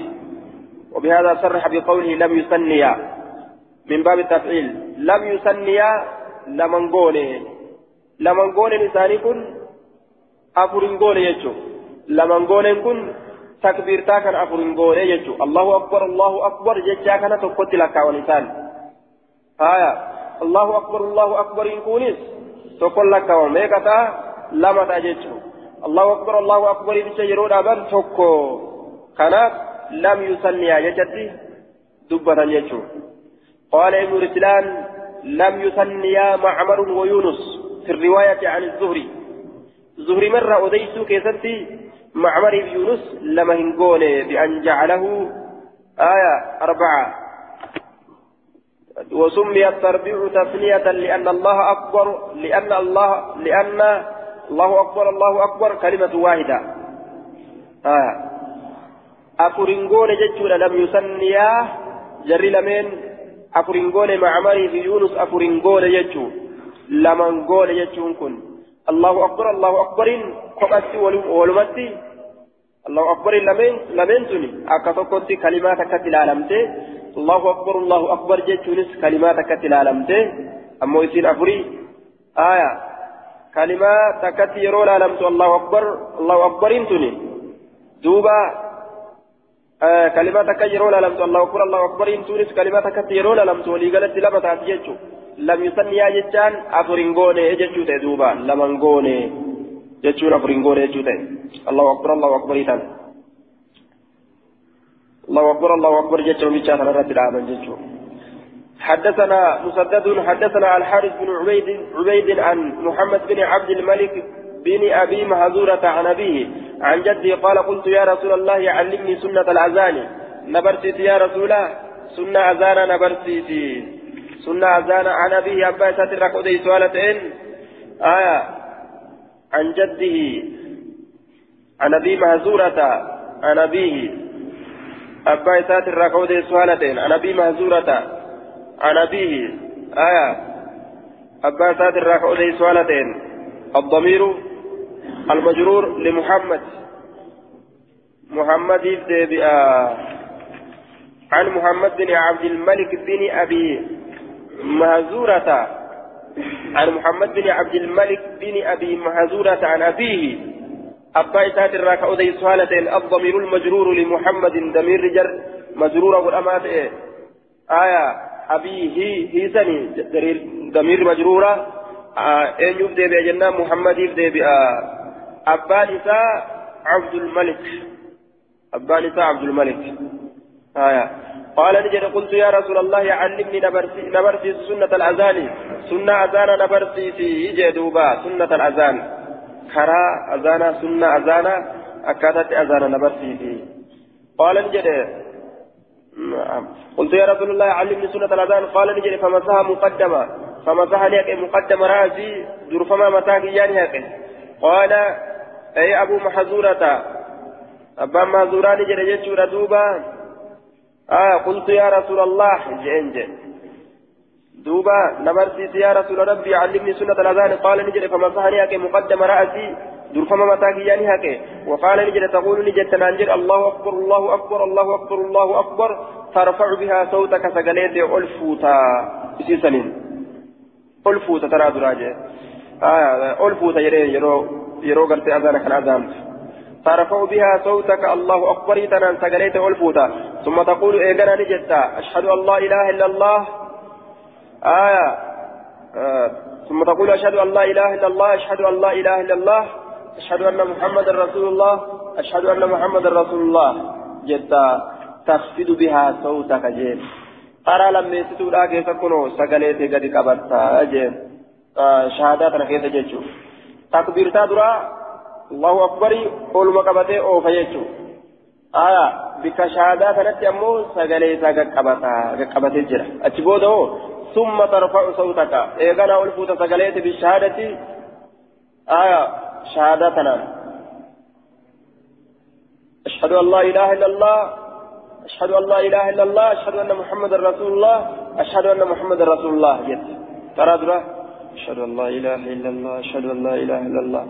وبهذا صرح بقوله لم يثنيا. من باب التفعيل. لم يسنيا لمن قوله. لمن قوله لساني كن أفرين قوله يجو. لمن قوله كن تكبير تاكن أفرين قوله يجو. الله أكبر الله أكبر ججا كان تقوت لك ولسان آية. الله أكبر الله أكبر إن تقول لك وميكتا لما تججو الله أكبر الله أكبر يرون أبن تقو كانت لم يسنيا يجدي دبة يجو. قال ابن رسلان لم يثنيا معمر ويونس في الرواية عن الزهري. زهري مرة أديس كيستي معمر يونس لما هنقول بأن جعله آية أربعة. وسمي التربيع تثنية لأن الله أكبر لأن الله لأن الله أكبر الله أكبر كلمة واحدة. آية. أفرنقون ججول لم يثنيا جري لمن afurin goone macmarii fi yunus afurin goone jechuu laman goone jechuun kun allahu akbar allahu akbariin kophatti walumatti allahu akbariin lameen suni akka tokkotti kalimaa takkatti ilaalamte allahu akbar allahu akbar jechuunis kalimaa takkatti ilaalamte ammoo isiin afurii aya kalimaa takkatti yeroo ilaalamtu allahu akbar allahu akbariin tuni duuba كلمات كيرون لم الله أكبر الله أكبر. إن تونس كلمات كيرون لم تولي قالت لما تاتيجو لم يسني يا جتان أفرنغوني يجتشو تدوبا لمنغوني جتشون أفرنغوني يجتشو الله أكبر الله أكبر. إذن. الله أكبر الله أكبر. جتشو بيتشان رد العالم جتشو حدثنا مسدد حدثنا الحارث بن عبيد عبيد عن محمد بن عبد الملك بن أبي مهزورة عن أبيه عن جدي قال قلت يا رسول الله علمني سنة الأذان. نبرتي يا رسول الله سنة أذان نبرتي سنة أذان عن أبيه أبا ساتر ركودي سؤالتين آية. عن جده. عن أبي مهزورة عن أبيه. أبا ساتر ركودي سؤالتين عن أبي مهزورة عن أبيه. آية. أبا ساتر ركودي سؤالتين الضمير المجرور لمحمد. محمد بن عن محمد بن عبد الملك بن أبي مهزورة. عن محمد بن عبد الملك بن أبي مهزورة عن أبيه. أبا إسات الراكع أودي سهالة الضمير المجرور لمحمد ضمير جر مجرور أبو الأمات آية أبيه هي سني ضمير مجرورة. آه إن يبدأ بجنة محمد يبدأ آه أبان إساء عبد الملك آية قال نجد قلت يا رسول الله علمني نبرسي, سنة الأذان سنة أذان نبرسي في جدوبا سنة الأذان كرا أذان سنة أذان أكادت أذان نبرسي في قال نجد قلت يا رسول الله علمني سنة الأذان قال نجري فمسها مقدمة فمسها لك مقدم رأسي درفما متاك يعني قال أي أبو محزورة أبا محزورة نجري جتشورة دوبا. آه قلت يا رسول الله جئن دوبا نبرسيس يا رسول ربي علمني سنة الأذان. قال نجري فمسها لك مقدم رأسي درفما متاك يعني هيك وقال نجري تقول نجري تنانجر الله أكبر الله أكبر الله أكبر الله أكبر. ترفع بها صوتك سقليت ألفوتا. بسيسنين ol taraa duraa jee. Ol jedhee yeroo yeroo gartee azaana kan azaantu ترفع بها صوتك الله أكبر تنان سجليت والفوتا ثم تقول إيقنا نجتا أشهد أن لا إله إلا الله آية آه. ثم تقول أشهد أن لا إله إلا الله أشهد أن لا إله إلا الله أشهد أن محمد رسول الله أشهد أن محمد رسول الله جتا تخفض بها صوتك جيل qaraa lammeessituudhaa keessa kunoo sagalee ta'e gadi qabattaa jeen shahaadaa kana keessa jechuun takbiirtaa duraa allahu akbarii oluma qabatee oofa jechuun aya bikka shahaadaa kanatti ammoo sagalee isaa gaqqabatee jira achi booda hoo summa tarfa'u sawtaka eeganaa ol fuuta sagaleeti bishahaadati aya shahaadaa tanaan أشهد أن لا إله إلا الله أشهد أن لا إله إلا الله أشهد أن محمد رسول الله أشهد أن محمد رسول الله جد. ترى أشهد أن لا إله إلا الله أشهد أن لا إله إلا الله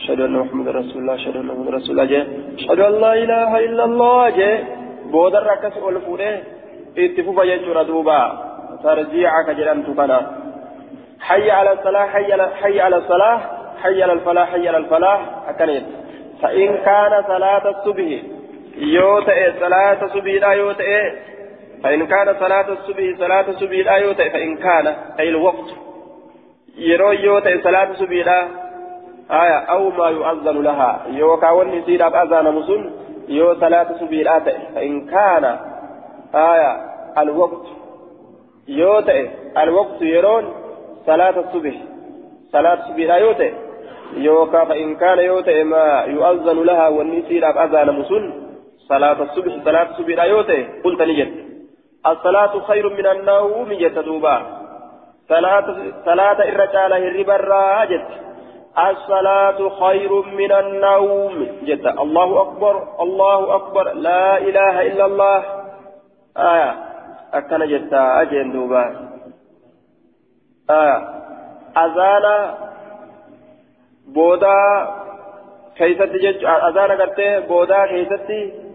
أشهد أن محمد رسول الله أشهد أن محمد رسول الله جد. أشهد أن لا إله إلا الله جد. بودر ركس ألفونه اتفوف يجور دوبا. ترجيعك جلان تقنا حي على الصلاة حي على حي على الصلاة. حي على الفلاح حي على الفلاح. أكنيت. فإن كان صلاة الصبح yoo ta'e salaata subiidha yoo ta'e فإن كان صلاة الصبح صلاة الصبح لا يوتى فإن كان أي الوقت يرو يوتى صلاة الصبح لا آية أو ما يؤذن لها يو كاون يصير أذان مسلم يو صلاة الصبح لا فإن كان آية الوقت يوتى الوقت يرون صلاة الصبح صلاة الصبح لا يوتى يوكا فإن كان يوتى ما يؤذن لها والنسير أذان مسلم صلاة الصبح صلاة الصبح لا يوتي. قلت نجد. الصلاة خير من النوم جت دوبا. صلاة صلاة الرجال الربا الراجت الصلاة خير من النوم جت. الله أكبر الله أكبر. لا إله إلا الله. آية. أكن جت أجن دوبا. آية. أذانا بودا كيست جج أذانا قرتي بودا كيستي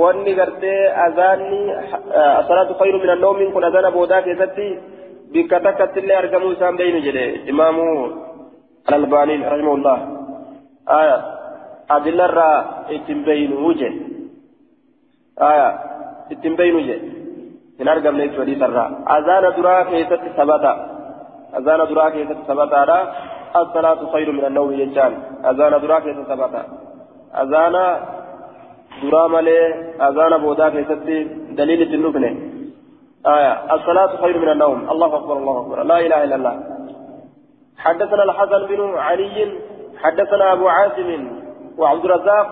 wanni gartee azaanni asalaatu khayru min annoomin kun azaana boodaa keessatti bikka takkatti illee argamuu isaan beeynu jedhe imaamu alalbaaniin rahimahullah aya adillarraa ittiin beeynu je aya ittiin beeynu je hin argamne jechu hadiisarraa azaana duraa keessatti sabata azaana duraa keessatti sabataadha asalaatu khayru min annoomi jechaan azaana duraa keessa sabata azaana malee azaana boodaa keessatti daliilli ittiin dhufne. آية الصلاة خير من النوم الله أكبر الله أكبر لا إله إلا الله حدثنا الحسن بن علي حدثنا أبو عاصم وعبد الرزاق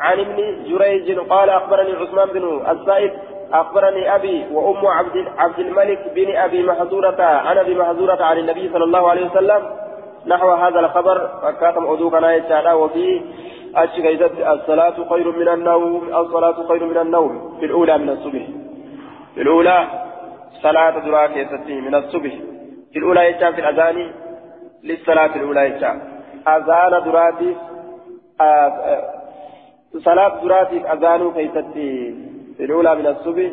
عن ابن جريج قال أخبرني عثمان بن السائب أخبرني أبي وأم عبد عبد الملك بن أبي محذورة عن أبي محذورة عن النبي صلى الله عليه وسلم نحو هذا الخبر فكاتم أدوكنا يتعالى وفيه كيست الصلاة خير من النوم الصلاة خير من النوم. في الأولى من الصبح. في الأولى صلاة دراك يستي من الصبح. في الأولى يجان في الأذان للصلاة الأولى يجان أذان دراتي صلاة دراتي أذان كيستي في الأولى من الصبح.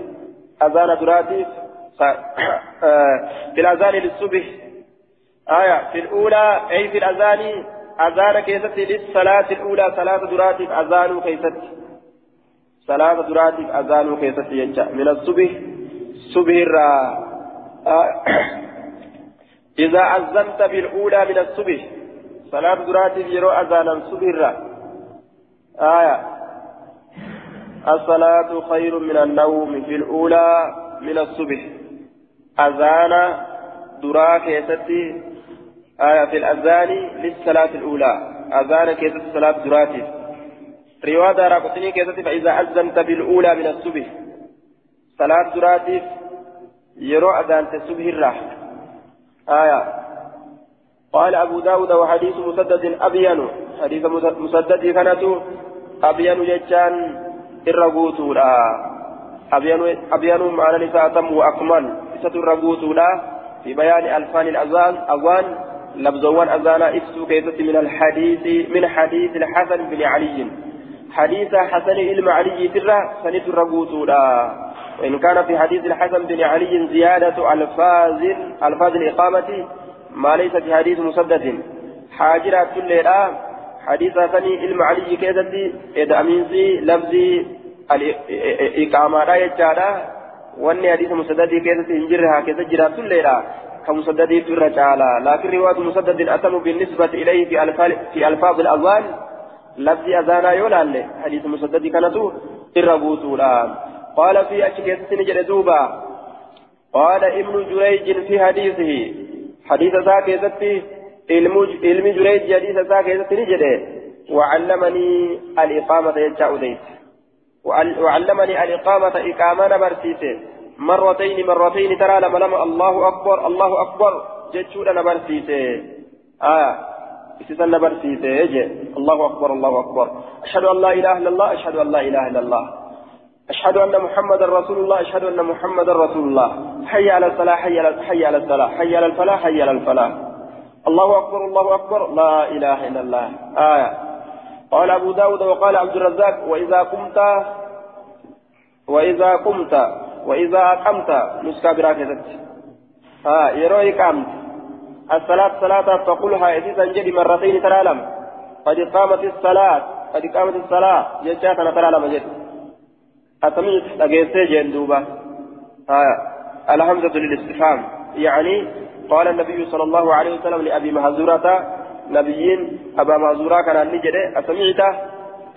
أذان دراتي في الأذان للصبح. آية في الأولى أي في الأذان أذان كيست للصلاة الأولى صلاة دراتك أذان كيست صلاة دراتك أذان كيست يجا من الصبح صبح الرا إذا أذنت بالأولى من الصبح صلاة دراتك يرو أذانا صبح الرا آية الصلاة خير من النوم في الأولى من الصبح أذان درا كيستي آية في الأذان للصلاة الأولى. أذان كيسة الصلاة دراتي رواية دار كيسة فإذا أذنت بالأولى من الصبح. صلاة دراتيف يرو أذان الصبح الراح آية. قال أبو داود وحديث مسدد أبين. حديث مسدد كانت أبين جتان الرغوت لا أبين أبين معنى نساء تم وأكمل. نساء الرغوت لا في بيان ألفان الأذان أوان لبزوان أذان إفسو كيست من الحديث من حديث الحسن بن علي. حديث حسن علم علي ترى سنة الرغوت لا وإن كان في حديث الحسن بن علي زيادة ألفاظ ألفاظ الإقامة ما ليس في حديث مسدد. حاجرة كل حديث ثاني علم علي كيدتي إذا أمينسي لفظي الإقامة لا يجعل وأن حديث مسدد كيدتي إنجرها كيدت جرات كل كمسدد الرجالة. لكن رواية مسدد أتم بالنسبة إليه في ألفاظ في ألفاظ الأذان. لفظ أذانا يولى حديث مسدد كانت إربوتو قال في أشكيت نجد دوبا. قال ابن جريج في حديثه. حديث ذاك يزتي علم جريج حديث ذاك يزتي وعلمني الإقامة يجاء وعلمني الإقامة إقامة برسيته. مرتين مرتين ترى لما لما الله أكبر الله أكبر. جتشودا نبرسيته آه. إسسا نبرسيته الله أكبر الله أكبر. أشهد أن لا إله إلا الله أشهد أن لا إله إلا الله. أشهد أن محمد رسول الله أشهد أن محمد رسول الله. حي على الصلاة حي على حي على الصلاة. حي على الفلاح حي على الفلاح. الله أكبر الله أكبر. لا إله إلا الله. آية. قال أبو داود وقال عبد الرزاق وإذا قمت وإذا قمت. وإذا أقمت نسكا براكزت ها يروي قامت. الصلاة صلاة فقلها إذا جدي مرتين ترى قد قامت الصلاة قد قامت الصلاة يجاك ترى لم جد أسمعت أجيسي جندوبا آه الحمزة للاستفهام يعني قال النبي صلى الله عليه وسلم لأبي مهزورة نبيين أبا مهزورة كان نجري أسمعت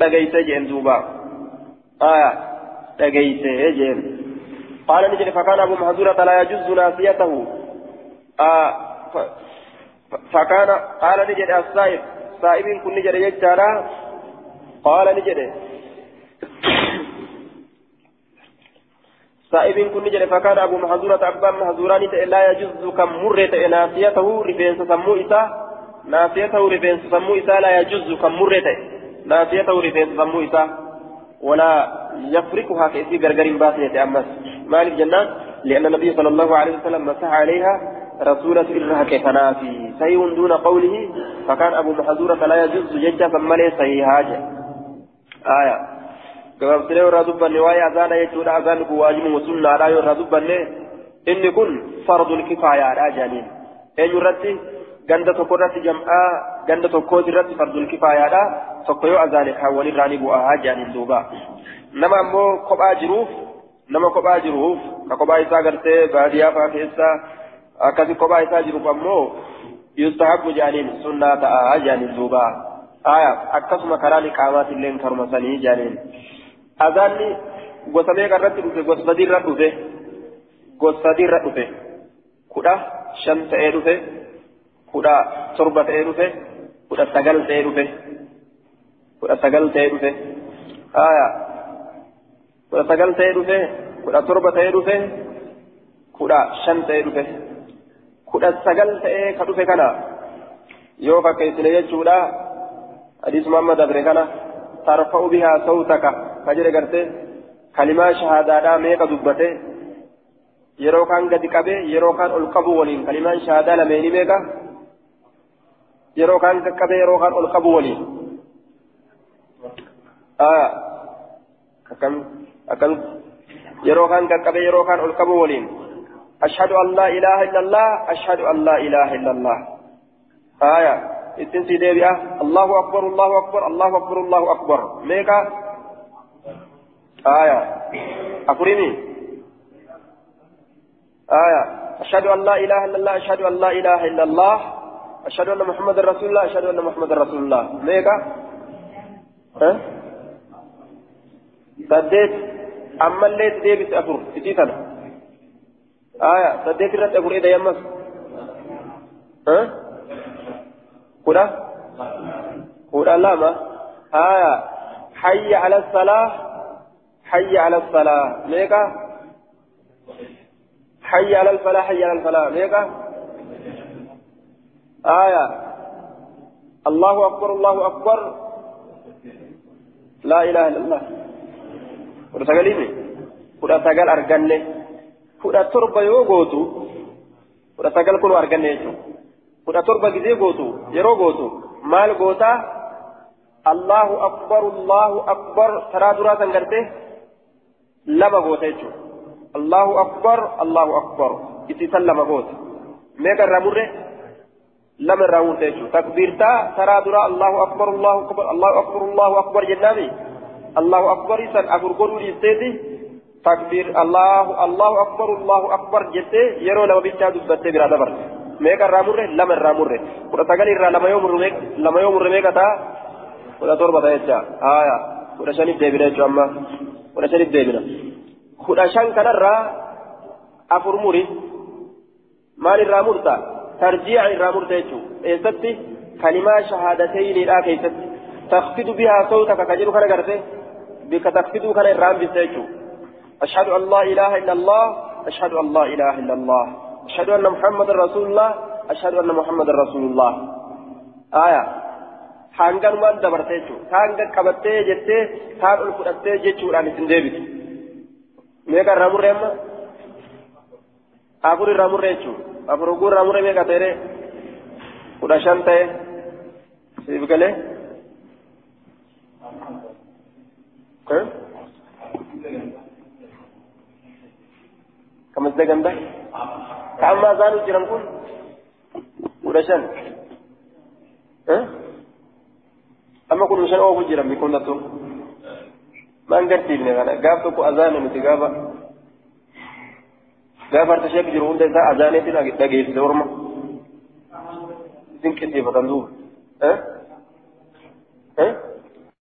أجيسي جندوبا آه أجيسي جن. قال نجري فكان أبو مهزورة لا يجوز ناسيته آه فكان قال نجري السائب. سائب كن نجري يجتارا قال نجري. سائب كن جل فكان أبو محزورة أبا محزوران لا يجوز كم مرة ناسيته رفين سمو إسا. ناسيته رفين سمو إسا لا يجوز كم مرة ناسيته رفين سمو إسا. ولا يفرقها كيسي غرغر باسية أمس مالك جنة لأن النبي صلى الله عليه وسلم مسح عليها رسولة إرها كفنافي سيء دون قوله فكان أبو محزورة لا يجوز ججة ثم ليس آية gabaabsinee irraa dubbanne waa'ee azaana jechuudha azaan kun waajibuma sunnaadhaa yoo irraa dubbanne inni kun fardul kifaayaadha jedhaniin eenyu irratti ganda tokko irratti jam'aa ganda tokkooti irratti fardul kifaayaadha tokko yoo azaane kan walirraa ni bu'aa jedhaniin duuba nama ammoo kophaa jiruuf nama kophaa jiruuf ka kophaa isaa gartee baadiyyaa fa'aa keessa akkasi kophaa isaa jiruuf ammoo yustahabbu jedhaniin sunnaa ta'a jedhaniin duuba akkasuma karaa liqaamaatillee karuma sanii jedhaniin. azaanni gosa meeqa irratti dhufe gosa sadii irra dhufe gosa dhufe kudha shan ta'ee dhufe kudha torba ta'ee dhufe kudha sagal ta'ee dhufe kudha sagal ta'ee dhufe haya kudha sagal ta'ee dhufe kudha torba ta'ee dhufe kudha shan ta'ee dhufe kudha sagal ta'ee ka dhufe kana yoo fakkeessine jechuudha hadiis muhammad abre kana tarfa'u bihaa sawtaka كجري غرتي كلمة شهادة ميقا دبته yeroo kaan gadi qabee yeroo kaan ol qabu waliin kalimaan shahaadaa lameeni meeqa yeroo kaan qaqqabee yeroo kaan ol qabu waliin akkam kaan qaqqabee yeroo kaan ol qabu waliin ashhadu an laa ilaaha illallah ashhadu an laa ilaaha illallah aya ittin si deebi'a allahu akbar allahu akbar allahu akbar allahu akbar meeqa آية أكرمي آية أشهد أن لا إله إلا الله أشهد أن لا إله إلا الله أشهد أن محمد رسول الله أشهد أن محمد رسول الله ميكا ها سديت أما اللي تديبت أفر فتيتنا آية سديت رت أفر إذا يمس ها كنا كنا لا ما آية حي على الصلاة حي على الصلاة ميكا حي على الفلاح حي على الفلاح ميقا آية الله أكبر الله أكبر لا إله إلا الله kudha sagaliimi kudha sagal arganne? Kudha torba yoo gootu kudha sagal kun arganne jechuudha. Kudha torba gizee gootu yeroo gootu maal gootaa allahu akbar allahu akbar taraa duraa san gartee lama goota jechuudha. Allahu akbar allahu akbar isiisan lama goota. Meeqa irraa murre? Lama irraa murte jechuudha. Takbiirtaa taraa duraa allahu akbar allahu akbar allahu akbar allahu akbar jennaami. Takbiir allahu allahu akbar allahu akbar jettee yeroo lama bichaa dubbattee biraa dabarte meeqa irraa murre lama irraa murre kudha sagal irraa lama yoo murre lama yoo murre meeqa ta'a kudha torba ta'a jecha haaya kudha shanif deebina jechuudha amma kudha shanif deebina kudha shan kanarraa afur muri maal irraa murta tarjiica irraa murta jechuudha eessatti kalimaa shahaadatayniidhaa keessatti تخفض بها صوتك كجلو كان غرفه بك تخفض كان الرام بسيجو أشهد أن لا إله إلا الله أشهد أن لا إله إلا الله أشهد أن محمد رسول الله أشهد أن محمد رسول الله آية hangan waan dabartee jechuudha hanga qabattee jettee haan ol fudhattee jechuudhaan isin deebitu meeqa irraa murree amma afur irraa murree jechuudha afur oguu irraa murree siif galee kamas daganda ka amma zaanu jiran kun kudha shan amma kun shan oofu jiran mi kunnattu maan garsiifne kana gaaf tokko azaane nuti gaafa harta sheek jiru hunda isaa azaaneetti dhageessise orma isin qixxeeffatan duuba